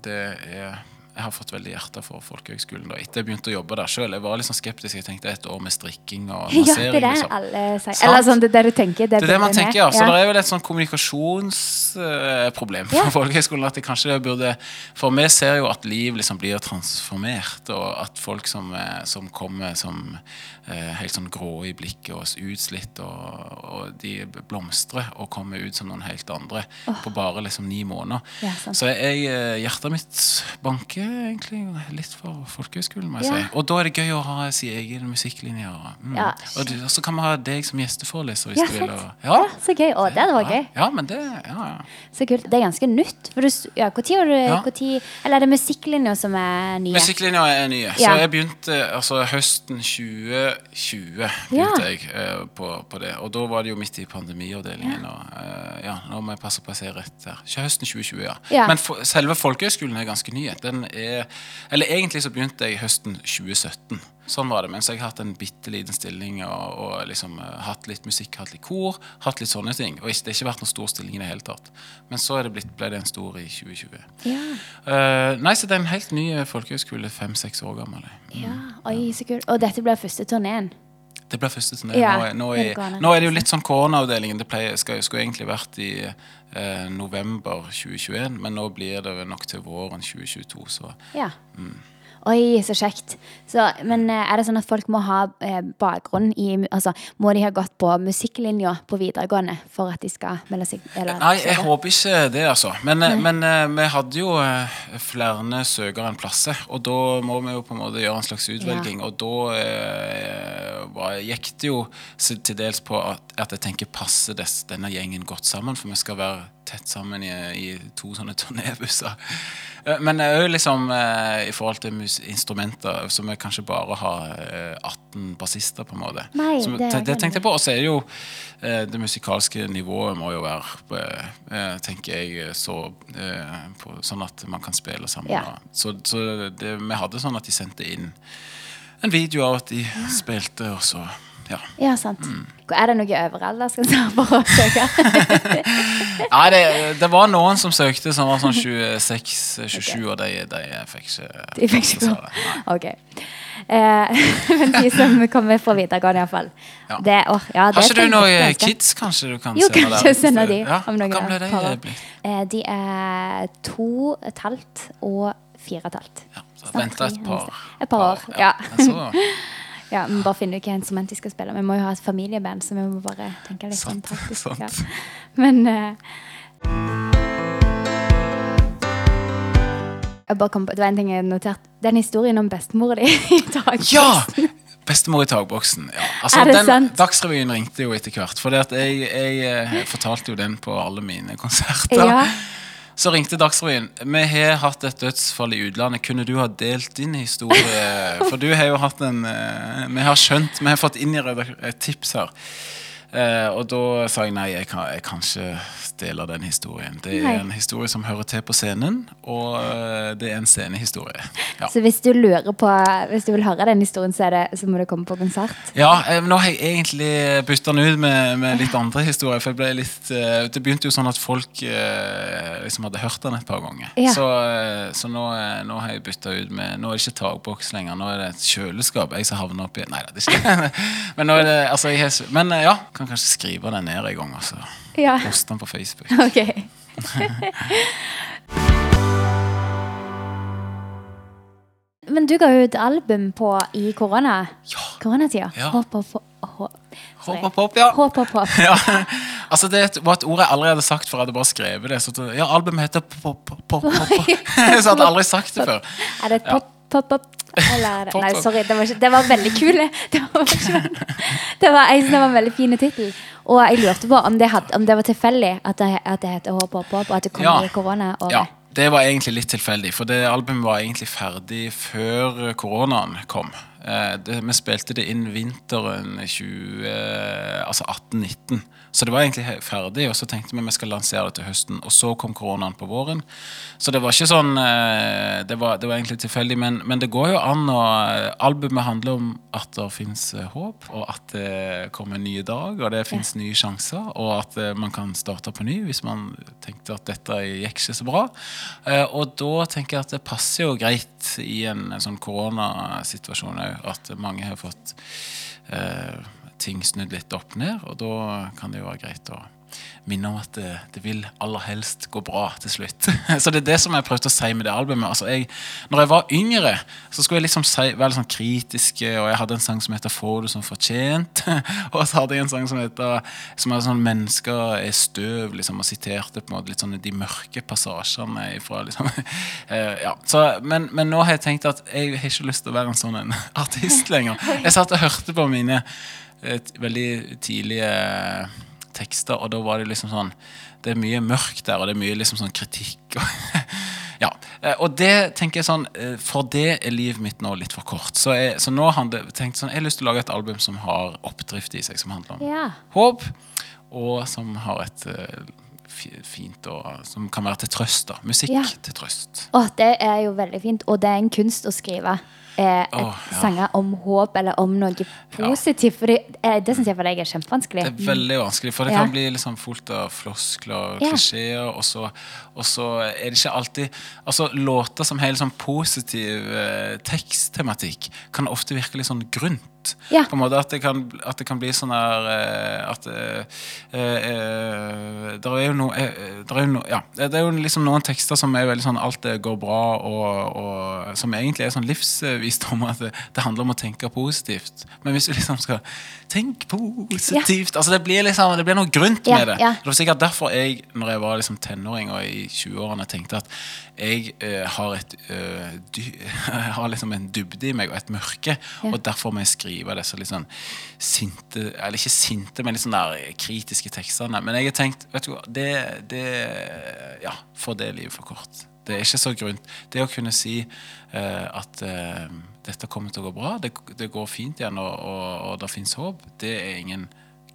det er jeg har fått veldig hjerte for folkehøgskolen etter jeg begynte å jobbe der sjøl. Jeg var litt sånn skeptisk. Jeg tenkte et år med strikking og massering. Ja, det er det liksom. alle sier. Eller sånn, det er det du tenker. Det, det er det man tenker, ja. Så ja. det er vel et sånn kommunikasjonsproblem for ja. folkehøgskolen. At de kanskje burde For vi ser jo at liv liksom blir transformert, og at folk som, eh, som kommer som uh, helt sånn grå i blikket og utslitt, og, og, de blomstrer og kommer ut som noen helt andre oh. på bare liksom ni måneder. Ja, så jeg, hjertet mitt banker egentlig litt for folkehøgskolen, må jeg ja. si. Og da er det gøy å ha sin egen musikklinje. Mm. Ja. Og, så kan vi ha deg som gjesteforeleser hvis ja, du vil. Og, ja. så gøy. Å, det var gøy. Ja, men det, ja, Så kult. Det er ganske nytt. For du, ja, hvor tid hvor tid, Eller er det musikklinja som er nye? Musikklinja er nye. Så jeg begynte altså høsten 2020 begynte jeg uh, på, på, det. Og da var det jo midt i pandemiavdelingen. Og, uh, ja, nå må jeg passe på å si rett der. Ikke høsten 2020, ja. Men for, selve folkehøgskolen er ganske ny. Den er Eller egentlig så begynte jeg høsten 2017. Sånn var det. Mens jeg har hatt en bitte liten stilling og, og liksom uh, hatt litt musikk, hatt litt kor, hatt litt sånne ting. Og det har ikke vært noen stor stilling i det hele tatt. Men så det blitt, ble det en stor i 2020. Ja. Uh, nei, så det er en helt ny folkehøyskole, fem-seks år gammel. Mm. Ja, oi, så kult. Og dette blir første turneen? Det blir første turné. Ja, nå, nå, nå, er det jo litt sånn koronaavdelingen. Det pleier, skal, skulle egentlig vært i eh, november 2021, men nå blir det nok til våren 2022. Så, ja. Mm. Oi, så kjekt. Så, men eh, er det sånn at folk må ha eh, bakgrunn i Altså, må de ha gått på musikklinja på videregående for at de skal melde seg? Eller, Nei, jeg håper ikke det, altså. Men, eh, men vi hadde jo flere søkere enn plasser. Og da må vi jo på en måte gjøre en slags utvelging. Ja. Og da eh, gikk det jo til dels på at, at jeg tenker passer denne gjengen godt sammen, for vi skal være tett sammen i, i to sånne turnébusser. Eh, men òg liksom, eh, i forhold til instrumenter, så vi kanskje bare har 18 bassister, på en måte. Nei, så, det, det, tenkte jeg på. Og så er det jo det musikalske nivået må jo være, tenker jeg, så på, sånn at man kan spille sammen. Ja. Så, så det, vi hadde sånn at de sendte inn en video av at de ja. spilte, og så ja. ja, sant. Mm. Er det noe øvre aldersgrense for å søke? Nei, det, det, var noen som søkte som var sånn 26-27, okay. og de, de, fikk ikke De fikk ikke gå? Ok. Eh, men de som kommer fra videregående, iallfall. Ja. Det, oh, ja, Har ikke du noen kids kanskje du kan jo, sende? Jo, kanskje sende de. Ja. Er de blitt? Eh, de er to og et halvt og fire og et halvt. Ja, så venter et par, et par år. Ja. ja. Ja, Vi bare finner ikke en instrument de skal spille. Vi må jo ha et familieband, så vi må bare tenke litt sånn praktisk. Ja. Men uh, på, Det var en ting jeg noterte. Den historien om bestemora di i tagboksen. Ja! Bestemor i tagboksen. Ja. Altså, er det den, sant? Dagsrevyen ringte jo etter hvert. For jeg, jeg, jeg, eh, fortalte jo den på alle mine konserter. Ja. Så ringte Dagsrevyen. Vi har hatt et dødsfall i utlandet. Kunne du ha delt din historie? For du har jo hatt en eh, Vi har skjønt, vi har fått inn i et tips her. Eh, og da sa jeg nei, jeg kan, jeg kan ikke dele den historien. Det er nei. en historie som hører til på scenen, og uh, det er en scenehistorie. Ja. Så hvis du lurer på Hvis du vil høre den historien, så, det, så må du komme på konsert? Ja, eh, nå har jeg egentlig bytta den ut med, med, litt andre historier. For litt uh, Det begynte jo sånn at folk uh, liksom hadde hørt den et par ganger. Ja. Så, så nå, nå, har jeg bytta ut med Nå er det ikke takboks lenger, nå er det et kjøleskap. Jeg som havner oppi Nei da, det er ikke Men nå er det altså, jeg, Men ja, kan kanskje skrive den ned en gang. Altså. Ja. Poste den på Facebook. Ok. men du ga ut album på i korona. Ja. koronatida. Ja. Håp, håp, håp. Hopp, hopp, hopp, ja. Håp, håp, håp. ja. Altså, det var et ord jeg aldri hadde sagt før jeg hadde bare skrevet det. Så det, ja, albumet heter Pop, Pop, Pop, Pop. Så jeg hadde aldri sagt det før. Er det et pop, pop, pop? Eller er Nei, sorry. Det var, ikke, det var veldig kul. Det var, ikke, det var, jeg synes det var en veldig fin tittel. Og jeg lurte på om det, had, om det var tilfeldig at det, at det heter Håp, håp, håp, og at det kom Ja. i korona-året. Ja, det var egentlig litt tilfeldig, for det albumet var egentlig ferdig før koronaen kom. Eh, det, vi spilte det inn vinteren 20, eh, altså 18-19. Så det var egentlig ferdig, og så tenkte vi vi skal lansere det til høsten. Og så kom koronaen på våren. Så det var ikke sånn eh, Det var, det var egentlig tilfeldig, men, men det går jo an å eh, Albumet handler om at det fins håp, og at det kommer en ny dag, og det fins nye sjanser, og at eh, man kan starte på ny hvis man tenkte at dette gikk ikke så bra. Eh, og da tenker jeg at det passer jo greit i en, en sånn koronasituasjon òg, at mange har fått eh, ting snudd litt opp ned, og da kan det jo være greit å minne om at det, det vil aller helst gå bra til slutt. så det er det som jeg prøvde å si med det albumet. Altså jeg, når jeg var yngre, så skulle jeg liksom si, være litt sånn kritisk, og jeg hadde en sang som heter 'Får du som fortjent', og så hadde jeg en sang som heter som er sånn 'Mennesker er støv', liksom, og siterte på en måte litt sånn de mørke passasjene ifra liksom, eh, ja. så, men, men nå har jeg tenkt at jeg har ikke lyst til å være en sånn artist lenger. Jeg satt og hørte på mine veldig tidlige tekster, og da var det liksom sånn Det er mye mørkt der, og det er mye liksom sånn kritikk. Ja, eh, og det tenker jeg sånn eh, For det er livet mitt nå litt for kort. Så, jeg, så nå har jeg tenkt sånn Jeg har lyst til å lage et album som har oppdrift i seg, som handler om Ja. håp, og som har et eh, fint og Som kan være til trøst, da. Musikk Ja. til trøst. Å, det er jo veldig fint, og det er en kunst å skrive. Eh, oh, ja. sanger om håp eller om noe positivt. For det, eh, det syns jeg for deg er kjempevanskelig. Det er veldig vanskelig, for det kan bli liksom fullt av floskler og klisjeer. Og så, og så er det ikke alltid Altså Låter som har sånn positiv eh, teksttematikk, kan ofte virke litt sånn grunt. Ja. På en måte At det kan, at det kan bli sånn her eh, At eh, eh, Der er jo noe der er jo no, Ja, det er jo liksom noen tekster som er veldig sånn alt det går bra, og, og som egentlig er sånn livsvisdom. At det, det handler om å tenke positivt. Men hvis du liksom skal Tenk positivt Altså Det blir liksom Det blir noe grunt Ja, med det. ja. Det var sikkert derfor jeg, når jeg var liksom tenåring og i 20-årene, tenkte at jeg eh, har et eh, dy, har liksom en dybde i meg og et mørke, Ja. og derfor må jeg skrive disse litt sånn sinte Eller ikke sinte, men litt sånn der kritiske tekstene. Men jeg har tenkt, vet du hva, det, det Ja, for det livet for kort. Det er ikke så grunt. Det å kunne si uh, at uh, dette kommer til å gå bra, det, det går fint igjen, og, og, og det fins håp, det er ingen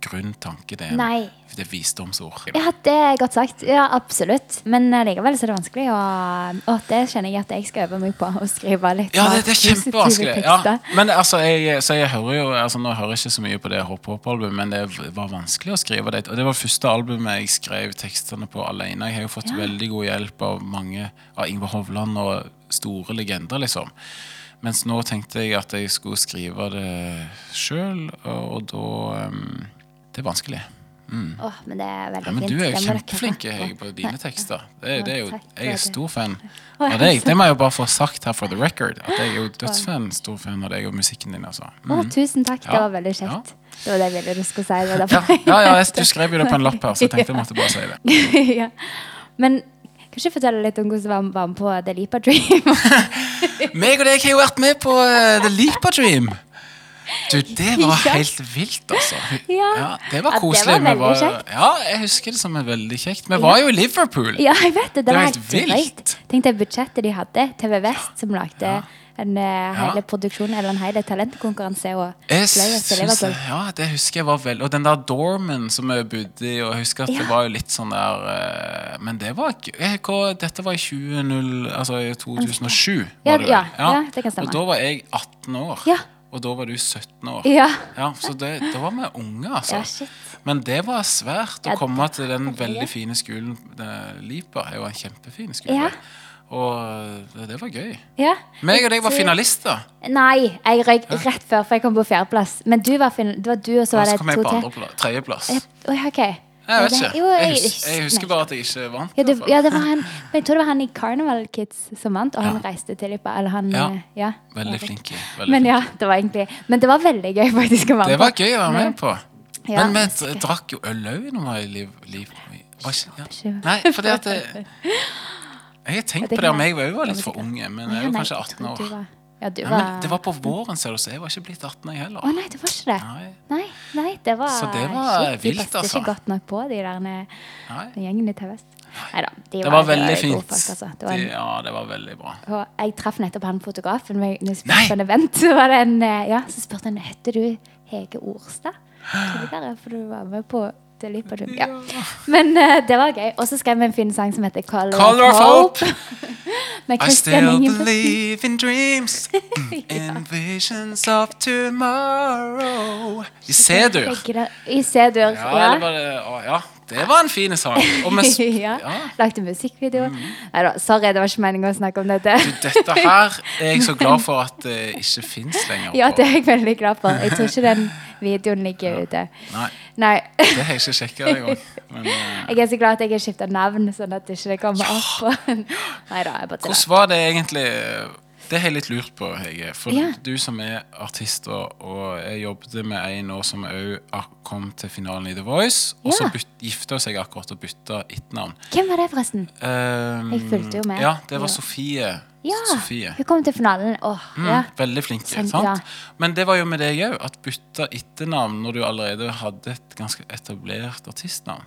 grunn tanke. Det er, Nei. det er visdomsord. Ja, det er godt sagt. Ja, absolutt. Men eh, likevel så er det vanskelig. Og, og det kjenner jeg at jeg skal øve meg på. Å skrive litt Ja, det, det er kjempevanskelig. Ja. Men altså, jeg, så jeg hører jo altså, Nå hører jeg ikke så mye på det Hopp Hopp-albumet, men det var vanskelig å skrive det. Og det var første albumet jeg skrev tekstene på alene. Jeg har jo fått Ja. veldig god hjelp av mange av Ingvar Hovland og store legender, liksom. Mens nå tenkte jeg at jeg skulle skrive det sjøl, og, og da um, Det er vanskelig. Åh, men det er veldig Ja, men fint. du er jo kjempeflink på dine tekster. Det, det er jo, jeg er stor fan av deg. Det må jeg jo bare få sagt her for the record. At jeg er jo dødsfan, stor fan av deg og musikken din. altså. Å, tusen takk. Det var veldig kjekt. Det var det jeg ville du skulle si. Det Ja, ja, ja, jeg, du skrev jo det på en lapp her, så jeg tenkte jeg måtte bare si det. ja. Men kan ikke fortelle litt om hvordan du var med på The Leapa Dream? Meg og deg har jo vært med på eh, The Leapa Dream. Du, det var helt vilt, altså. Ja. det var Ja, det koselig. var kjekt. Ja, jeg husker det som er veldig kjekt. Vi var jo i Liverpool. ja, jeg vet det. Det, Det var helt vilt. Tenk det budsjettet de hadde. TV Vest som lagde en uh, hele produksjonen produksjon eller en hele talentkonkurranse og Jeg synes, ja, det husker jeg var veldig Og den der dormen som vi bodde i, og jeg husker at Ja. det var jo litt sånn der eh, Men det var ikke eh, Dette var i 20, altså 2007. Var det vel? ja, ja, det kan stemme. Og da var jeg 18 år. Ja. Og da var du 17 år. Ja. Ja, så det, da var vi unge, altså. Ja, shit. Men det var svært å komme til den det det. veldig fine skolen. Lipa er jo en kjempefin skole. Ja. Og det, det var gøy. ja. Meg og deg var finalister. Nei, jeg røyk rett før, for jeg kom på fjerdeplass. Men du var, fin det var du, og så var Og så det kom jeg på Tredjeplass. Ja, oi, ok. Jeg vet ikke. Jeg, jeg- hus jeg husker bare at jeg ikke vant. Ja, det, ja, det var han, men jeg tror det var han i Carnival Kids som vant, og han Ja. reiste til Lipa. Eller han Ja. eh, ja. Veldig flink. Veldig Men ja, det var egentlig Men det var veldig gøy faktisk å være Det var gøy å være med på. Men vi er drakk jo øl òg noe i liv, liv. Nei, fordi at det, Jeg har tenkt på det om jeg òg var litt for unge, men jeg var kanskje 18 år. Ja, du Nei, var men det var på våren, ser du, så jeg var ikke blitt 18 jeg heller. Å nei, det var ikke det. Nei, Nei, nei, det var Så det var Shit, De vilt, passet altså. ikke godt nok på, de der nei. gjengene til vest. Neida, de Det var var veldig gode fint. Folk, altså. det var De, en, ja, det var veldig bra. og jeg traff nettopp han fotografen når jeg Nei! på en event. Så, var det en, eh, ja, så spurte han heter du Hege Orstad. Tidligere, for du var med på The Lipa. Ja. Men uh, det var gøy. Og så skrev vi en fin sang som heter Color, Color of Hope. I still believe in dreams and visions of tomorrow. I C-dur. I C-dur. Ja, Ja. det, å, ja, det var en fin sang. Ja. ja. Lagde musikkvideo. Neida, sorry, det var ikke meningen å snakke om dette. du, Dette her er jeg så glad for at det ikke fins lenger. Ja, det er jeg veldig glad for. Jeg tror ikke den videoen ligger ute. Nei, Nei. det har jeg ikke sjekka engang. Men eh, Jeg er så glad at jeg har skifta navn, sånn at det ikke kommer opp. Nei da, jeg bare tuller. hvordan var det egentlig Det har jeg litt lurt på, Hege. For Ja. du som er artist, og, jeg jobbet med en nå som òg kom til finalen i The Voice, og så Ja. gifta hun seg akkurat og bytta etternavn. Hvem var det, forresten? Um, Jeg fulgte jo med. Ja, det var Ja. Sofie. Ja, Sofie. hun kom til finalen. Åh, Mm, ja. Veldig flink. Sant, ja. Men det var jo med deg òg. At bytta etternavn når du allerede hadde et ganske etablert artistnavn.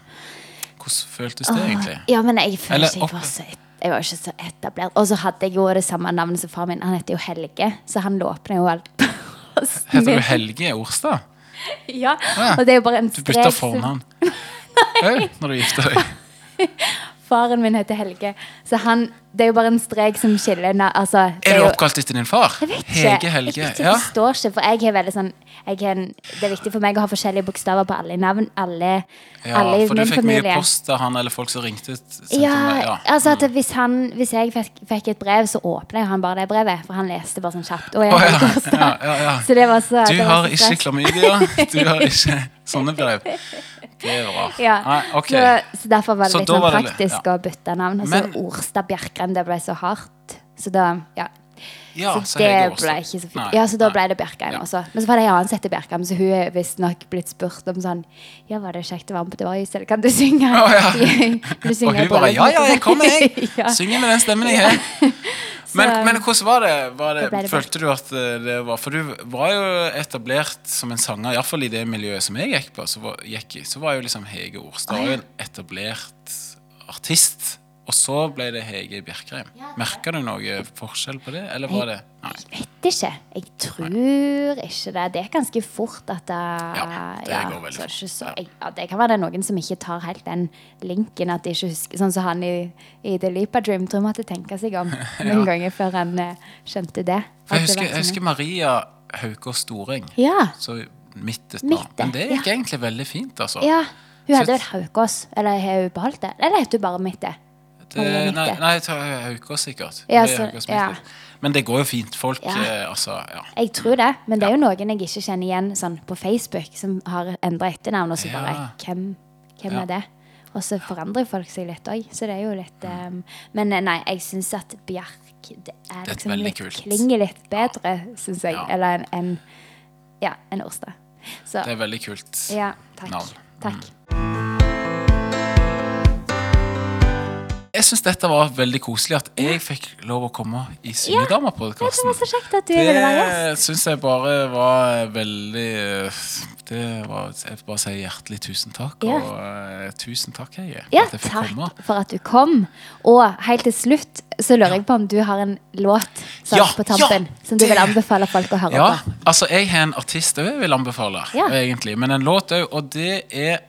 Hvordan føltes det egentlig? Ja, men jeg følte Eller jeg var så jeg var ikke så etablert. Og så hadde jeg jo det samme navnet som far min. Han heter jo Helge, så han låpner jo alt. Heter du Helge Orstad? Ja, og det er jo bare en Du bytta strek fornavn òg når du gifter deg. Faren min heter Helge, så han Det er jo bare en strek som skiller altså, det Er du oppkalt etter din far? Jeg vet ikke. Hege Helge. Jeg, ikke, Ja. forstår ikke, for jeg har veldig sånn har Det er viktig for meg å ha forskjellige bokstaver på alle navn. Alle, ja, alle i for du min fikk mye post av han eller folk som ringte? Ja, ja. altså at hvis, han, hvis jeg fikk, fikk et brev, så åpna han bare det brevet. For han leste bare sånn kjapt. Jeg Å, ja, ja, ja, ja. Så det var så, Du det var har ikke klamydia. Du har ikke sånne brev. Det er bra. Ja, Nei, okay. så, så derfor var det Så litt sånn praktisk det- ja. å bytte navn. Og så Men- Orstad Bjerkreim, det ble så hardt. Så da, ja. Ja, så så det ble ikke så fint. Nei, Ja, så da nei. ble det Bjerkreim også. Men så var det ei annen som Bjerkheim Bjerkreim, så hun er visstnok blitt spurt om sånn Ja, var det kjekt å være med på The Voice, eller kan du synge? Oh, ja. Du synge Og hun bare Ja, ja, jeg kommer, jeg. Synger med den stemmen jeg har. Men, men hvordan var det? Var det, det følte du at eh, det var For du var jo etablert som en sanger, iallfall i det miljøet som jeg gikk på. Så var, gikk i, så var jo liksom Hege Orstad Å, ja. en etablert artist. Og så ble det Hege Bjerkreim. Merka du noe forskjell på det, eller var det Nei. Jeg vet ikke. Jeg tror ikke det. Det er ganske fort at det Ja, det går veldig så det, ikke så, jeg, ja, det kan være det er noen som ikke tar helt den linken. At de ikke husker Sånn som han i, i The of Dream. Tror jeg måtte tenke seg om noen ganger før han eh, skjønte det. Jeg husker, jeg sånn- husker Maria Haukås Storeng. Ja. Så mitt et navn. Men det gikk egentlig veldig fint, altså. ja. Hun Så- hadde vel Haukås. Eller har hun beholdt det? Eller heter hun bare Mitte? Det, Maria nei, nei, jeg tar Haukås sikkert. Ja, så- ja. Men det går jo fint. Folk Ja. eh, Altså, ja. Jeg tror det, men det er jo noen jeg ikke kjenner igjen sånn på Facebook, som har endra etternavn, og så bare Hvem, hvem er det? Og så forandrer folk seg litt òg, så det er jo litt um, Men eh, nei, jeg syns at Bjerk det er Det er liksom litt, kult. klinger litt bedre, syns jeg, eller enn en, ja, en Orstad. Så Det er veldig kult. ja, takk. navn. Takk. Jeg syns dette var veldig koselig at jeg fikk lov å komme i Syngedama-podkasten. gjest. Det syns jeg bare var veldig Det var Jeg vil bare si hjertelig tusen takk. Ja. Og uh, tusen takk, Heie. Ja, fikk komme. takk for at du kom. Og helt til slutt så lurer jeg på om du har en låt Ja, på tampen ja, som du vil anbefale folk å høre Ja, på. altså jeg har en artist òg jeg vil anbefale, Ja. egentlig. Men en låt òg, og det er eh,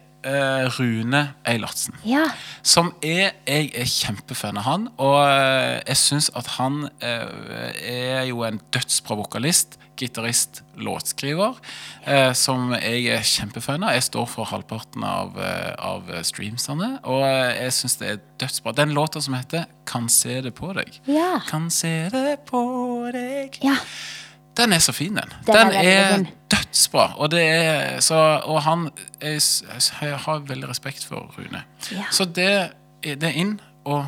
Rune Eilertsen. Ja. Som er Jeg er kjempefan av han, og eh, jeg syns at han eh, er jo en dødsbra vokalist, gitarist, låtskriver, eh, som jeg er kjempefan av. Jeg står for halvparten av, eh, av streamsene, og eh, jeg syns det er dødsbra. Den låta som heter 'Kan se det på deg'. Ja. Kan se det på deg. ja. Den er så fin, den. Den Den er, er dødsbra. Og, det er, så, og han er, jeg har veldig respekt for Rune. Ja. Så det, det er inn og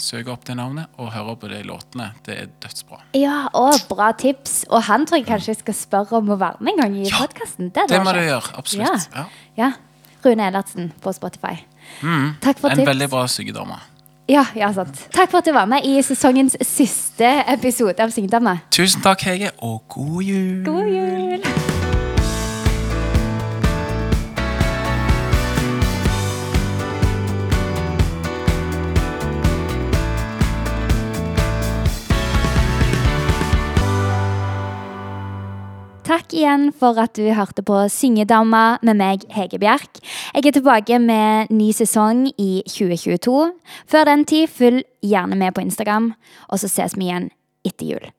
søke opp det navnet og høre på de låtene. Det er dødsbra. Ja, og bra tips. Og han tror jeg kanskje jeg skal spørre om å være med en gang i Ja, podkasten. Det, Det må du gjøre. Absolutt. Ja. Ja. Rune Ellertsen på Spotify. Takk for En tips. veldig bra syngedame. Ja, ja, sant. Takk for at du var med i sesongens siste episode av Syngedama. Tusen takk, Hege, og god jul! God jul! Takk igjen for at du hørte på Syngedama med meg, Hege Bjerk. Jeg er tilbake med ny sesong i 2022. Før den tid, følg gjerne med på Instagram, og så ses vi igjen etter jul.